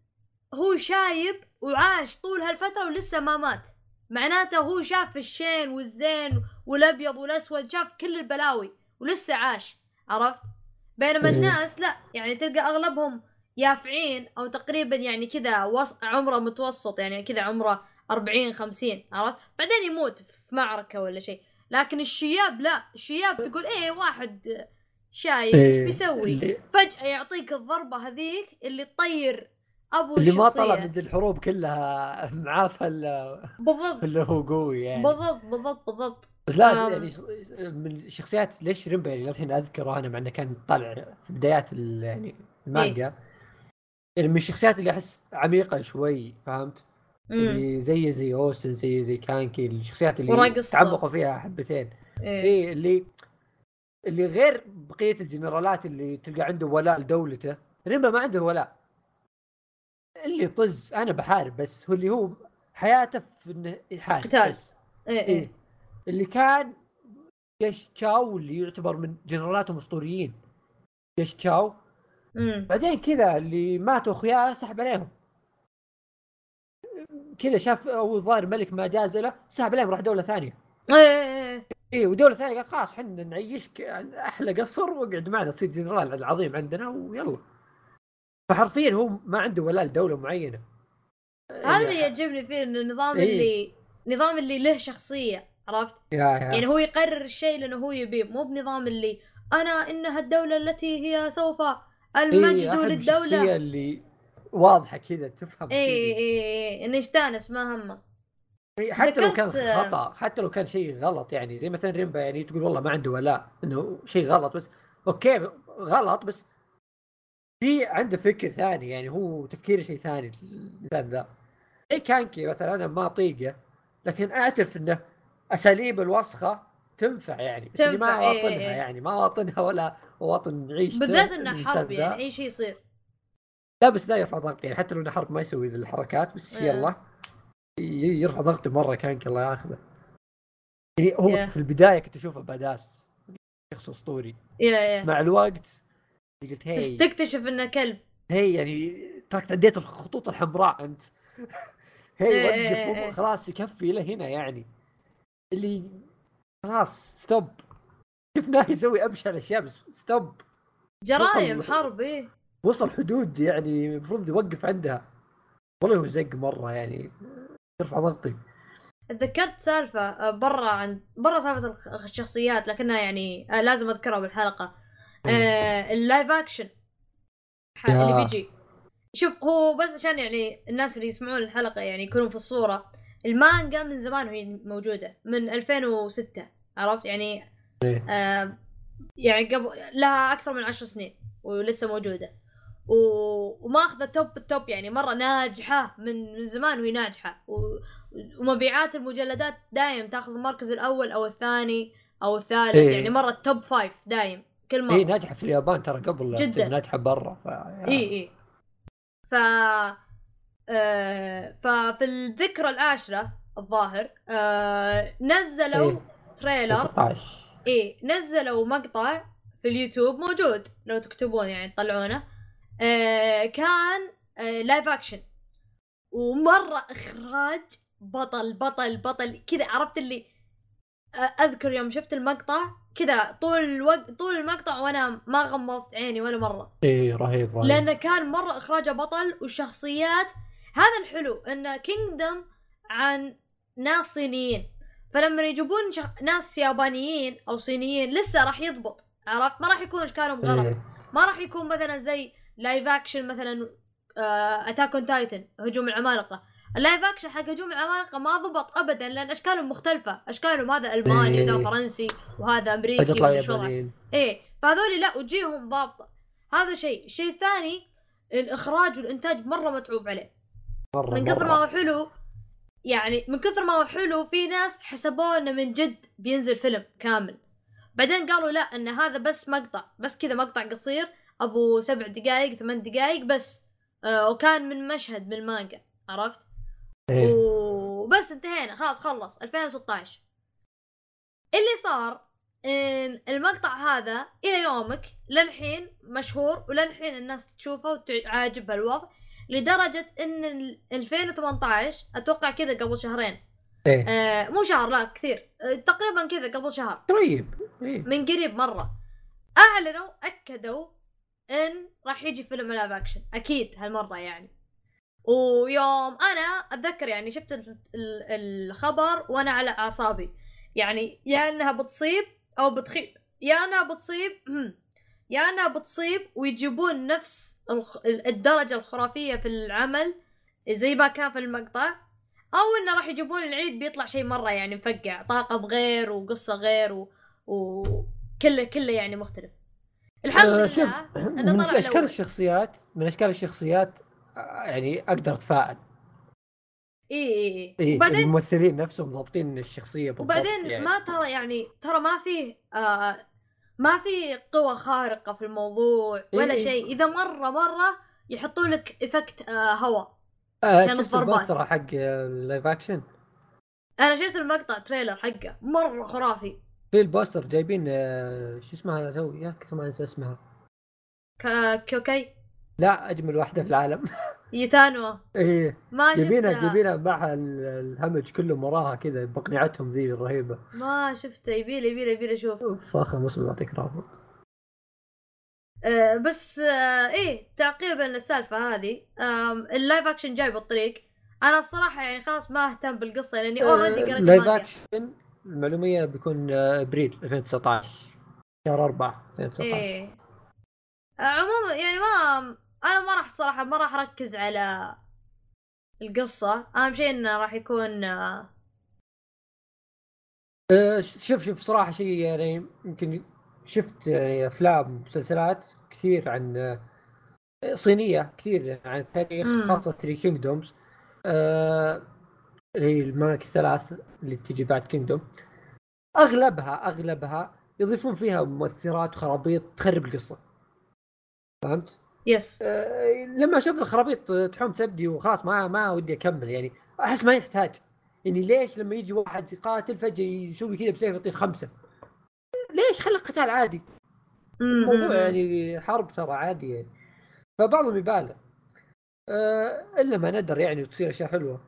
هو شايب وعاش طول هالفترة ولسه ما مات. معناته هو شاف الشين والزين والأبيض والأسود شاف كل البلاوي ولسه عاش. عرفت؟ بينما إيه. الناس لا يعني تلقى أغلبهم يافعين أو تقريبا يعني كذا وص... عمره متوسط يعني كذا عمره 40 50 عرفت؟ بعدين يموت في معركة ولا شيء لكن الشياب لا الشياب تقول إيه واحد شايب إيش إيه، بيسوي؟ فجأة يعطيك الضربة هذيك اللي تطير أبو اللي ما الشخصية طلع من الحروب كلها معاه في ال- بالضبط اللي هو قوي يعني بالضبط بالضبط بالضبط بس لا. يعني من الشخصيات ليش ريمبا يعني للحين أذكره أنا مع إنه كان طالع في بدايات يعني المانجا إيه. يعني من الشخصيات اللي أحس عميقة شوي فهمت؟ اللي زي زي أوسن زي زي كانكي الشخصيات اللي. تعمقوا فيها حبتين إيه. اي اللي اللي غير بقية الجنرالات اللي تلقى عنده ولاء لدولته ريمبا ما عنده ولاء اللي طز أنا بحارب بس هو اللي هو حياته في إنه يحارب قتال. بس إيه. إيه. إيه. اللي كان جيش تشاو اللي يعتبر من جنرالاتهم اسطوريين جيش تشاو مم. بعدين كذا اللي ماتوا أخوياه سحب عليهم كذا شاف أو الظاهر ملك ما جاز له سحب عليهم راح دولة ثانية إيه. إيه. إيه ودولة ثانية قالت خلاص إحنا نعيشك أحلى قصر واقعد معنا تصير جنرال العظيم عندنا ويلا فحرفيا هو ما عنده ولاء لدولة معينة هذا اللي يعجبني فيه النظام إيه. اللي نظام اللي له شخصية عرفت؟ يا يا يعني هو يقرر الشيء لأنه هو يبيه مو بنظام اللي أنا انها الدولة التي هي سوف المجد إيه، للدولة اللي واضحة كذا تفهم اي. اي اي إنه يستانس ما همه إيه، حتى لو كان خطأ حتى لو كان شيء غلط يعني زي مثلا ريمبا يعني تقول والله ما عنده ولاء إنه شيء غلط بس okay غلط بس في عنده فكر ثاني يعني هو تفكيره شيء ثاني الإنسان ذا اي كانكي مثلا أنا ما أطيقه لكن أعترف إنه أساليب الوسخة تنفع يعني بس اللي ما تنفع، إيه، إيه، إيه. يعني ما أواطنها ولا أواطن عيشته بالذات إنه حرب. يعني أي شيء يصير لا بس لا يرفع ضغط يعني حتى لو إنه حرب ما يسوي ذي الحركات بس إيه. يلا يرفع ضغطه مرة كانك الله ياخذه يعني هو Yeah. في البداية كنت أشوفه باداس شخص أسطوري يا يا مع الوقت قلت هي تكتشف إنه كلب هي يعني تراك تعديت الخطوط الحمراء أنت هي إيه، إيه، وقف إيه. خلاص يكفي إلى هنا يعني اللي خلاص stop شفناه يسوي ابشع الأشياء؟ بس stop جرايم حرب إيه. وصل حدود يعني المفروض يوقف عندها. والله هو زق مرة يعني. يرفع ضغطي. تذكرت سالفة آه، برا عن برا سالفة الخ- الشخصيات لكنها يعني آه، لازم أذكرها بالحلقة. آه، ال live action. اللي بيجي. شوف هو بس عشان يعني الناس اللي يسمعون الحلقة يعني يكونوا في الصورة. المانجا من زمان وهي موجودة من 2006 عرفت يعني إيه. آه يعني قبل لها أكثر من عشر سنين ولسه موجودة و... وماخذة توب التوب يعني مرة ناجحة من من زمان وهي ناجحة و... ومبيعات المجلدات دايم تاخذ المركز الأول أو الثاني أو الثالث إيه. يعني مرة top five دايم كل مرة اي ناجحة في اليابان ترى قبل جداً. ناجحة برا ف اي اي ف آه ففي الذكرى العاشرة الظاهر آه نزلوا إيه. trailer. 16 إيه نزلوا مقطع في اليوتيوب موجود لو تكتبون يعني تطلعونه. آه كان آه live action ومرة إخراج بطل بطل بطل كذا عرفت اللي آه أذكر يوم شفت المقطع كذا طول الوقت طول المقطع وأنا ما غمضت عيني ولا مرة. إيه رهيب رهيب. لأنه كان مرة إخراجه بطل والشخصيات هذا الحلو إن Kingdom عن ناس صينيين فلما يجيبون شخ... ناس يابانيين أو صينيين لسه راح يضبط عرفت؟ ما راح يكون إشكالهم غلط. إيه. ما راح يكون مثلا زي live action مثلا Attack on Titan هجوم العمالقة. ال live action حق هجوم العمالقة ما ضبط ابدا لأن إشكالهم مختلفة. إشكالهم هذا ألماني إيه. وذا فرنسي وهذا أمريكي. يابانيين. إيه. فهذول لا وجيههم ضابطة. هذا شيء. الشيء الثاني الإخراج والإنتاج مرة متعوب عليه. مرة من كثر. ما هو حلو يعني من كثر ما هو حلو في ناس حسبوه إنه من جد بينزل فيلم كامل. بعدين قالوا لا إن هذا بس مقطع بس كذا مقطع قصير أبو سبع دقائق ثمان دقائق بس. آه وكان من مشهد من المانجا عرفت؟ إيه. وبس انتهينا خلاص خلص 2016 اللي صار إن المقطع هذا إلى يومك للحين مشهور وللحين الناس تشوفه وعاجبها الوضع لدرجة إن ال- 2018 أتوقع كذا قبل شهرين. إيه. آه مو شهر لا كثير. آه تقريبا كذا قبل شهر. قريب إيه. من قريب مرة. أعلنوا أكدوا إن راح يجي فيلم live action أكيد هالمرة يعني. ويوم أنا أتذكر يعني شفت ال- ال- الخبر وأنا على أعصابي. يعني يا إنها بتصيب أو بتخيب. يا إنها بتصيب يا انها بتصيب ويجيبون نفس الدرجة الخرافية في العمل زي ما كان في المقطع أو إنه راح يجيبون العيد بيطلع شيء مرة يعني مفقع طاقم غير وقصة غير و... وكله كله يعني مختلف الحمد آه، لله شوف انه من طلع أشكال الأول. الشخصيات من أشكال الشخصيات آه، يعني أقدر أتفائل إي إي إي وبعدين الممثلين نفسهم ضابطين الشخصية بالضبط وبعدين يعني. ما ترى يعني ترى ما في آه ما في قوة خارقة في الموضوع ولا إيه. شيء. إذا مرة مرة يحطوا لك effect آه هواء آه كان شفت الضربات. ال poster حق ال live action؟ أنا شفت المقطع trailer حقه. مرة خرافي. في ال poster جايبين آه شو اسمها تو يا كثر ما أنسى اسمها. كوكي لا أجمل واحدة في العالم. يوتانوا إيه. ما شفتها جايبينها معها ال- الهمج كله وراها كذا بقنعتهم ذي الرهيبة. ما شفته. يبيلي يبيلي يبيلي أشوف اوف اخر موسم يعطيك رابط. آه بس آه إيه تعقيبا للسالفة هذه. ال live action جاي بالطريق. أنا الصراحة يعني خلاص ما أهتم بالقصة لأني already قريت live. action للمعلومية بيكون آه، أبريل 2019 شهر 4 2019 إيه. عموما يعني ما أنا ما راح الصراحه ما راح أركز على القصة أهم شيء إنه راح يكون آه، شوف شوف صراحة شيء يعني يمكن شفت يعني أفلام ومسلسلات كثير عن آه، صينية كثير عن التاريخ مم. خاصة Three Kingdoms اللي هي الممالك الثلاث اللي تجي بعد Kingdom أغلبها أغلبها يضيفون فيها مؤثرات وخرابيط تخرب القصة فهمت؟ yes آه، لما شفت الخرابيط تحوم تبدي وخلاص ما ما ودي أكمل يعني. أحس ما يحتاج. يعني ليش لما يجي واحد يقاتل فجأة يسوي كذا بسيف يطير خمسة؟ ليش؟ خلي القتال عادي. الموضوع يعني حرب ترى عادي يعني. فبعضهم يبالغ. أه إلا ما ندر يعني وتصير أشياء حلوة.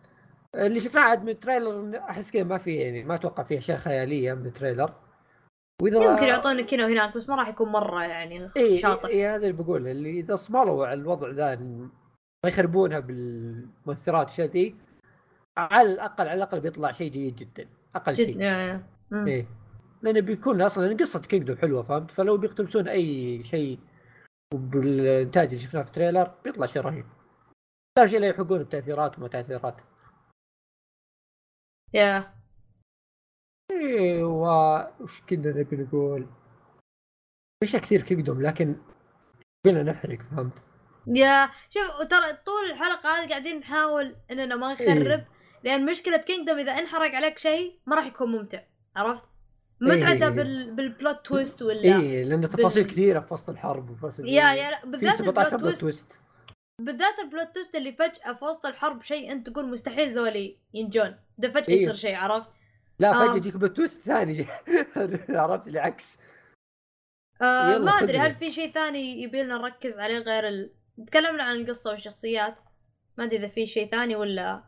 اللي شفناه عاد من التريلر أحس كذا ما في يعني ما أتوقع فيه أشياء خيالية من التريلر. وإذا يمكن يعطونك هنا وهناك بس ما راح يكون مرة يعني اي شاطر اي هذا اللي بقوله اللي إذا صملوا على الوضع ذا ما يخربونها بالمؤثرات والاشياء ذي على الأقل على الأقل بيطلع شيء جيد جدا أقل جد شيء. آه. مم. إيه. لأنه بيكون أصلا قصة Kingdom حلوة فهمت؟ فلو بيقتبسون أي شيء بالانتاج اللي شفناه في trailer بيطلع شيء رهيب. ثاني شيء لا يحطون تأثيرات وما تأثيرات. yeah. و وش كنا نبي نقول أشياء كثير Kingdom لكن بينا نحرق فهمت yeah شوف ترى طول الحلقة هذه قاعدين نحاول إننا ما نخرب إيه. لأن مشكلة Kingdom إذا انحرق عليك شيء ما راح يكون ممتع عرفت؟ متعته إيه. بال... بال plot twist ولا إيه لأن تفاصيل بال- كثيرة في وسط الحرب وفي وسط yeah yeah بالذات 17 ال plot plot twist twist بالذات ال plot twist اللي فجأة في وسط الحرب شيء أنت تقول مستحيل ذولي ينجون ده فجأة إيه. يصير شيء عرفت؟ لا آه. فجأة يجيك plot twist ثاني عرفت اللي عكس آه ما أدري. هل في شيء ثاني يبي لنا نركز عليه غير ال... تكلمنا عن القصة والشخصيات ما أدري إذا في شيء ثاني ولا.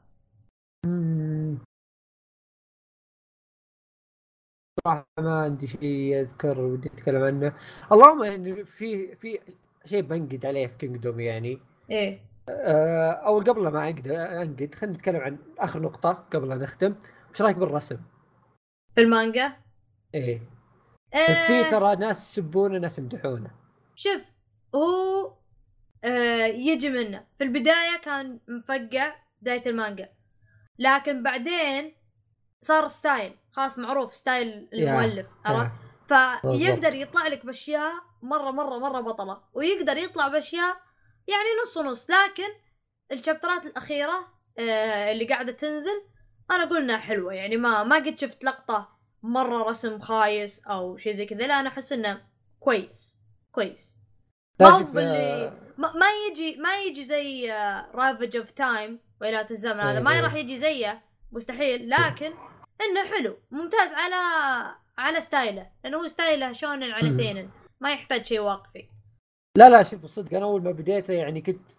صراحة ما عندي شيء أذكر ودي أتكلم عنه اللهم يعني في في شيء بنقد عليه في كينجدوم يعني إيه آه، أو قبل ما أقدر أنقد خلينا نتكلم عن آخر نقطة قبل لا نختم وش رأيك بالرسم؟ في المانجا؟ إيه. آه. في ترى ناس يسبونه ناس يمدحونه. شوف هو آه يجي منه. في البداية كان مفقع بداية المانجا. لكن بعدين صار style. خلاص معروف style المؤلف عرفت؟ فيقدر يطلع لك بأشياء مرة مرة مرة بطلة. ويقدر يطلع بأشياء يعني نص ونص. لكن الشابترات الأخيرة آه اللي قاعدة تنزل أنا أقول إنها حلوة يعني ما ما قد شفت لقطة مرة رسم خايس أو شيء زي كذا لا أنا أحس إنه كويس كويس. ما هو باللي ما, ما يجي ما يجي زي Ravages of Time ويلات الزمن هذا ما راح يجي زيه مستحيل لكن إنه حلو ممتاز على على ستايله لأنه هو ستايله شونن على سينن ما يحتاج شيء واقعي. لا لا شوف الصدق أنا أول ما بديته يعني كنت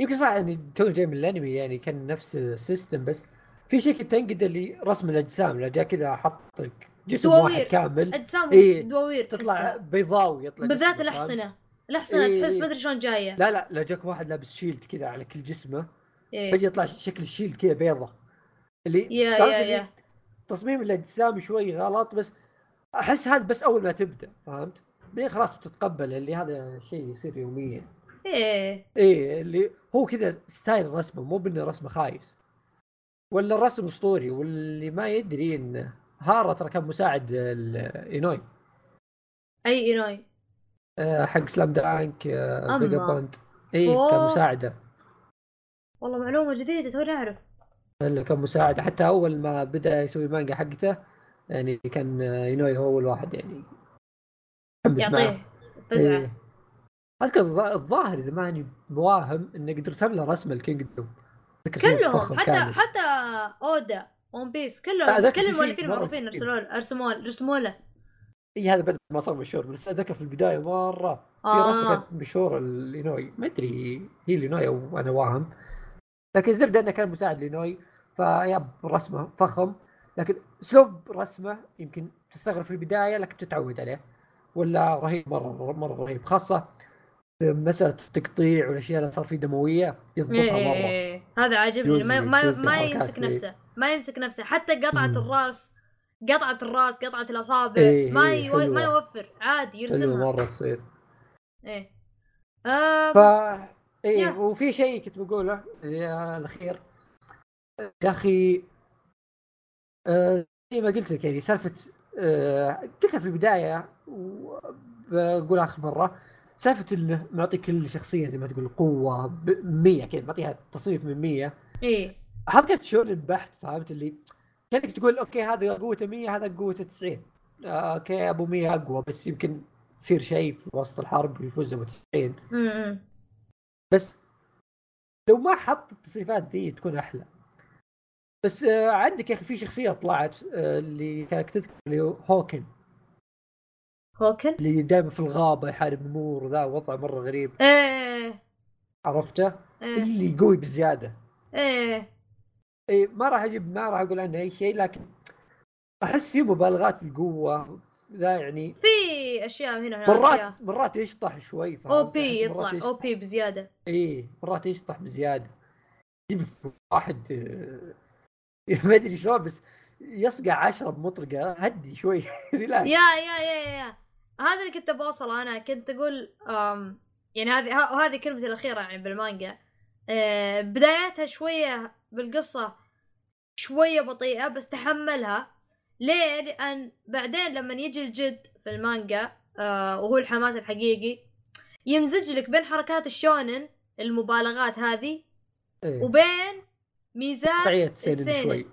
يمكن صح يعني تو جاي من الأنمي يعني كان نفس ال system بس في شيء كنت انقد اللي رسم الاجسام لا جاء كذا حط لك جسم دووير. واحد كامل. اجسام إيه دواوير تطلع بيضاوي يطلع بالذات الأحصنة. الأحصنة إيه تحس ما ادري شلون جاية. لا لا لا جاك واحد لابس shield كذا على كل جسمه. إيه؟ فجأة يطلع شكل ال shield كذا بيضة. اللي yeah yeah yeah. تصميم الاجسام شوي غلط بس أحس هذا بس أول ما تبدأ فهمت؟ بعدين خلاص بتتقبل اللي هذا شيء يصير يوميا. إيه إيه اللي هو كذا style رسمه مو بإنه رسمه خايس. ولا الرسم أسطوري واللي ما يدري انه هارا ترى كان مساعد لاينوي أي إينوي؟ أه حق Slam Dunk Vagabond اي كان مساعده. والله معلومة جديدة توني أعرف. اللي كان مساعد. حتى أول ما بدأ يسوي مانجا حقته يعني كان إينوي هو أول واحد يعني. يعطيه. فزعه إيه. أذكر الظاهر إذا ماني بواهم انه قد رسم له رسم ال Kingdom. كلهم حتى كامل. حتى أودا One Piece كلهم كل المؤلفين المعروفين ارسلوا له رسموا له. إي هذا بعد ما صار مشهور بس اتذكر في البداية مرة. في آه. رسمة كانت مشهورة لينوي ما أدري هي لينوي أو أنا واهم. لكن الزبدة إنه كان مساعد لينوي فياب رسمة فخم. لكن أسلوب رسمة يمكن تستغرب في البداية لكن تتعود عليه. ولا رهيب مرة مرة رهيب. خاصة مساله التقطيع والأشياء اللي صار فيه دموية يضبطها إيه مرة. إيه. إيه. هذا عاجبني. ما ما, ما يمسك نفسه ما يمسك نفسه. حتى قطعة مم. الراس قطعة الراس قطعة الأصابع إيه ما إيه يو... ما يوفر عادي يرسمها. مرة تصير. إيه. ف إيه وفي شيء كنت بقوله الأخير. يا أخي آه زي ما قلت لك يعني سالفة آه قلتها في البداية وبقول آخر مرة. سالفة إنه معطي كل شخصية زي ما تقول قوة 100 كذا معطيها تصنيف من 100 إيه. كانت شلون البحث فهمت اللي؟ كأنك تقول okay هذا قوته 100 هذا قوته 90 آه okay أبو 100 أقوى بس يمكن تصير شيء في وسط الحرب ويفوز أبو 90 بس لو ما حط التصريفات دي تكون أحلى. بس آه عندك يا أخي في شخصية طلعت آه اللي كانت تذكر اللي هو هوكن. هوكن؟ اللي دائما في الغابة يحارب نمور وذا وضع مرة غريب. إيه. عرفته؟ إيه. اللي قوي بزيادة. إيه. إي ما راح أجيب ما راح أقول عنه أي شيء لكن أحس في مبالغات في القوة ذا يعني. في أشياء هنا مرات أشياء. مرات يشطح شوي أو بي يطلع أو بي بزيادة. إي مرات يشطح بزيادة. يجيب واحد ما أدري شلون بس يصقع عشرة بمطرقة. هدي شوي. يا يا يا يا هذا اللي كنت بوصل أنا. كنت أقول أم يعني هذه وهذه كلمتي الأخيرة يعني بالمانجا. أه بداياتها شوية بالقصة شوية بطيئة بس تحملها. ليه؟ لأن بعدين لما يجي الجد في المانجا أه وهو الحماس الحقيقي يمزج لك بين حركات الشونن المبالغات هذه إيه. وبين ميزات السينن. شوي.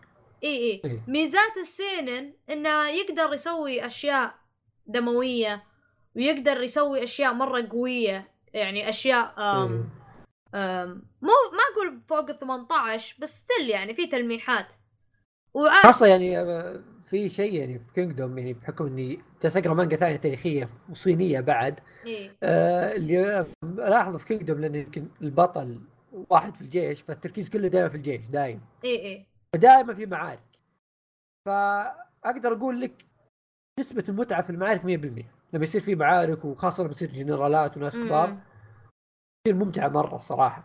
إي إي؟ ميزات السينن إنه يقدر يسوي أشياء دموية ويقدر يسوي أشياء مرة قوية يعني أشياء أم؟ أم مو ما أقول فوق ال 18 بس still يعني في تلميحات وعاد خاصة يعني آه، في شيء يعني في Kingdom يعني بحكم إني جالس أقرأ مانجا ثانية تاريخية وصينية بعد إيه؟ آه اللي الاحظه في Kingdom لأن يمكن البطل واحد في الجيش فالتركيز كله دائما في الجيش دايم إي إي فدائما في معارك. فأقدر أقول لك نسبة المتعة في المعارك 100% لما يصير في معارك وخاصة لما يصير جنرالات وناس كبار. تصير ممتعة مرة صراحة.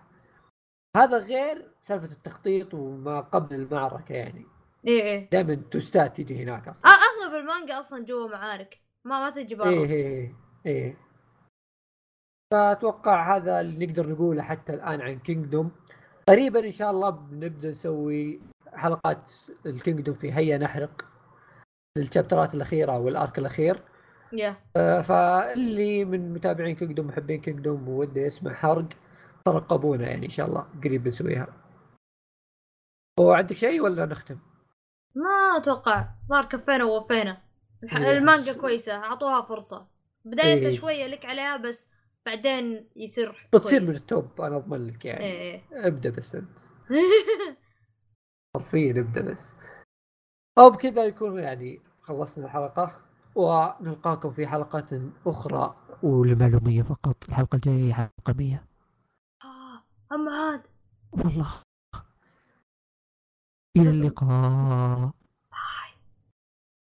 هذا غير سالفة التخطيط وما قبل المعركة يعني. إيه إيه. دائما توستات تجي هناك أصلا. أغلب المانجا أصلا جوا معارك. ما ما تجي برا. إيه إيه إيه فأتوقع هذا اللي نقدر نقوله حتى الآن عن كينجدوم قريبا إن شاء الله بنبدأ نسوي حلقات ال Kingdom في هيا نحرق ال chapter ات الأخيرة وال arc الأخير. يا آه، فاللي من متابعين Kingdom محبين كينجدوم ووده يسمع حرق ترقبونا يعني إن شاء الله قريب بنسويها. وعندك شيء ولا نختم؟ ما أتوقع. ظهر كفينا ووفينا. الح- إيه، المانجا كويسة أعطوها فرصة. بدايتها إيه. شوية لك عليها بس بعدين يصير بتصير من. التوب أنا أضمن لك يعني. إيه. ابدأ بس أنت. حرفيا ابدا بس. وبكذا يكون يعني خلصنا الحلقة ونلقاكم في حلقة أخرى. ولمعلوميه فقط. الحلقة الجاية هي حلقة 100 آه، أما هاد والله. إلى اللقاء.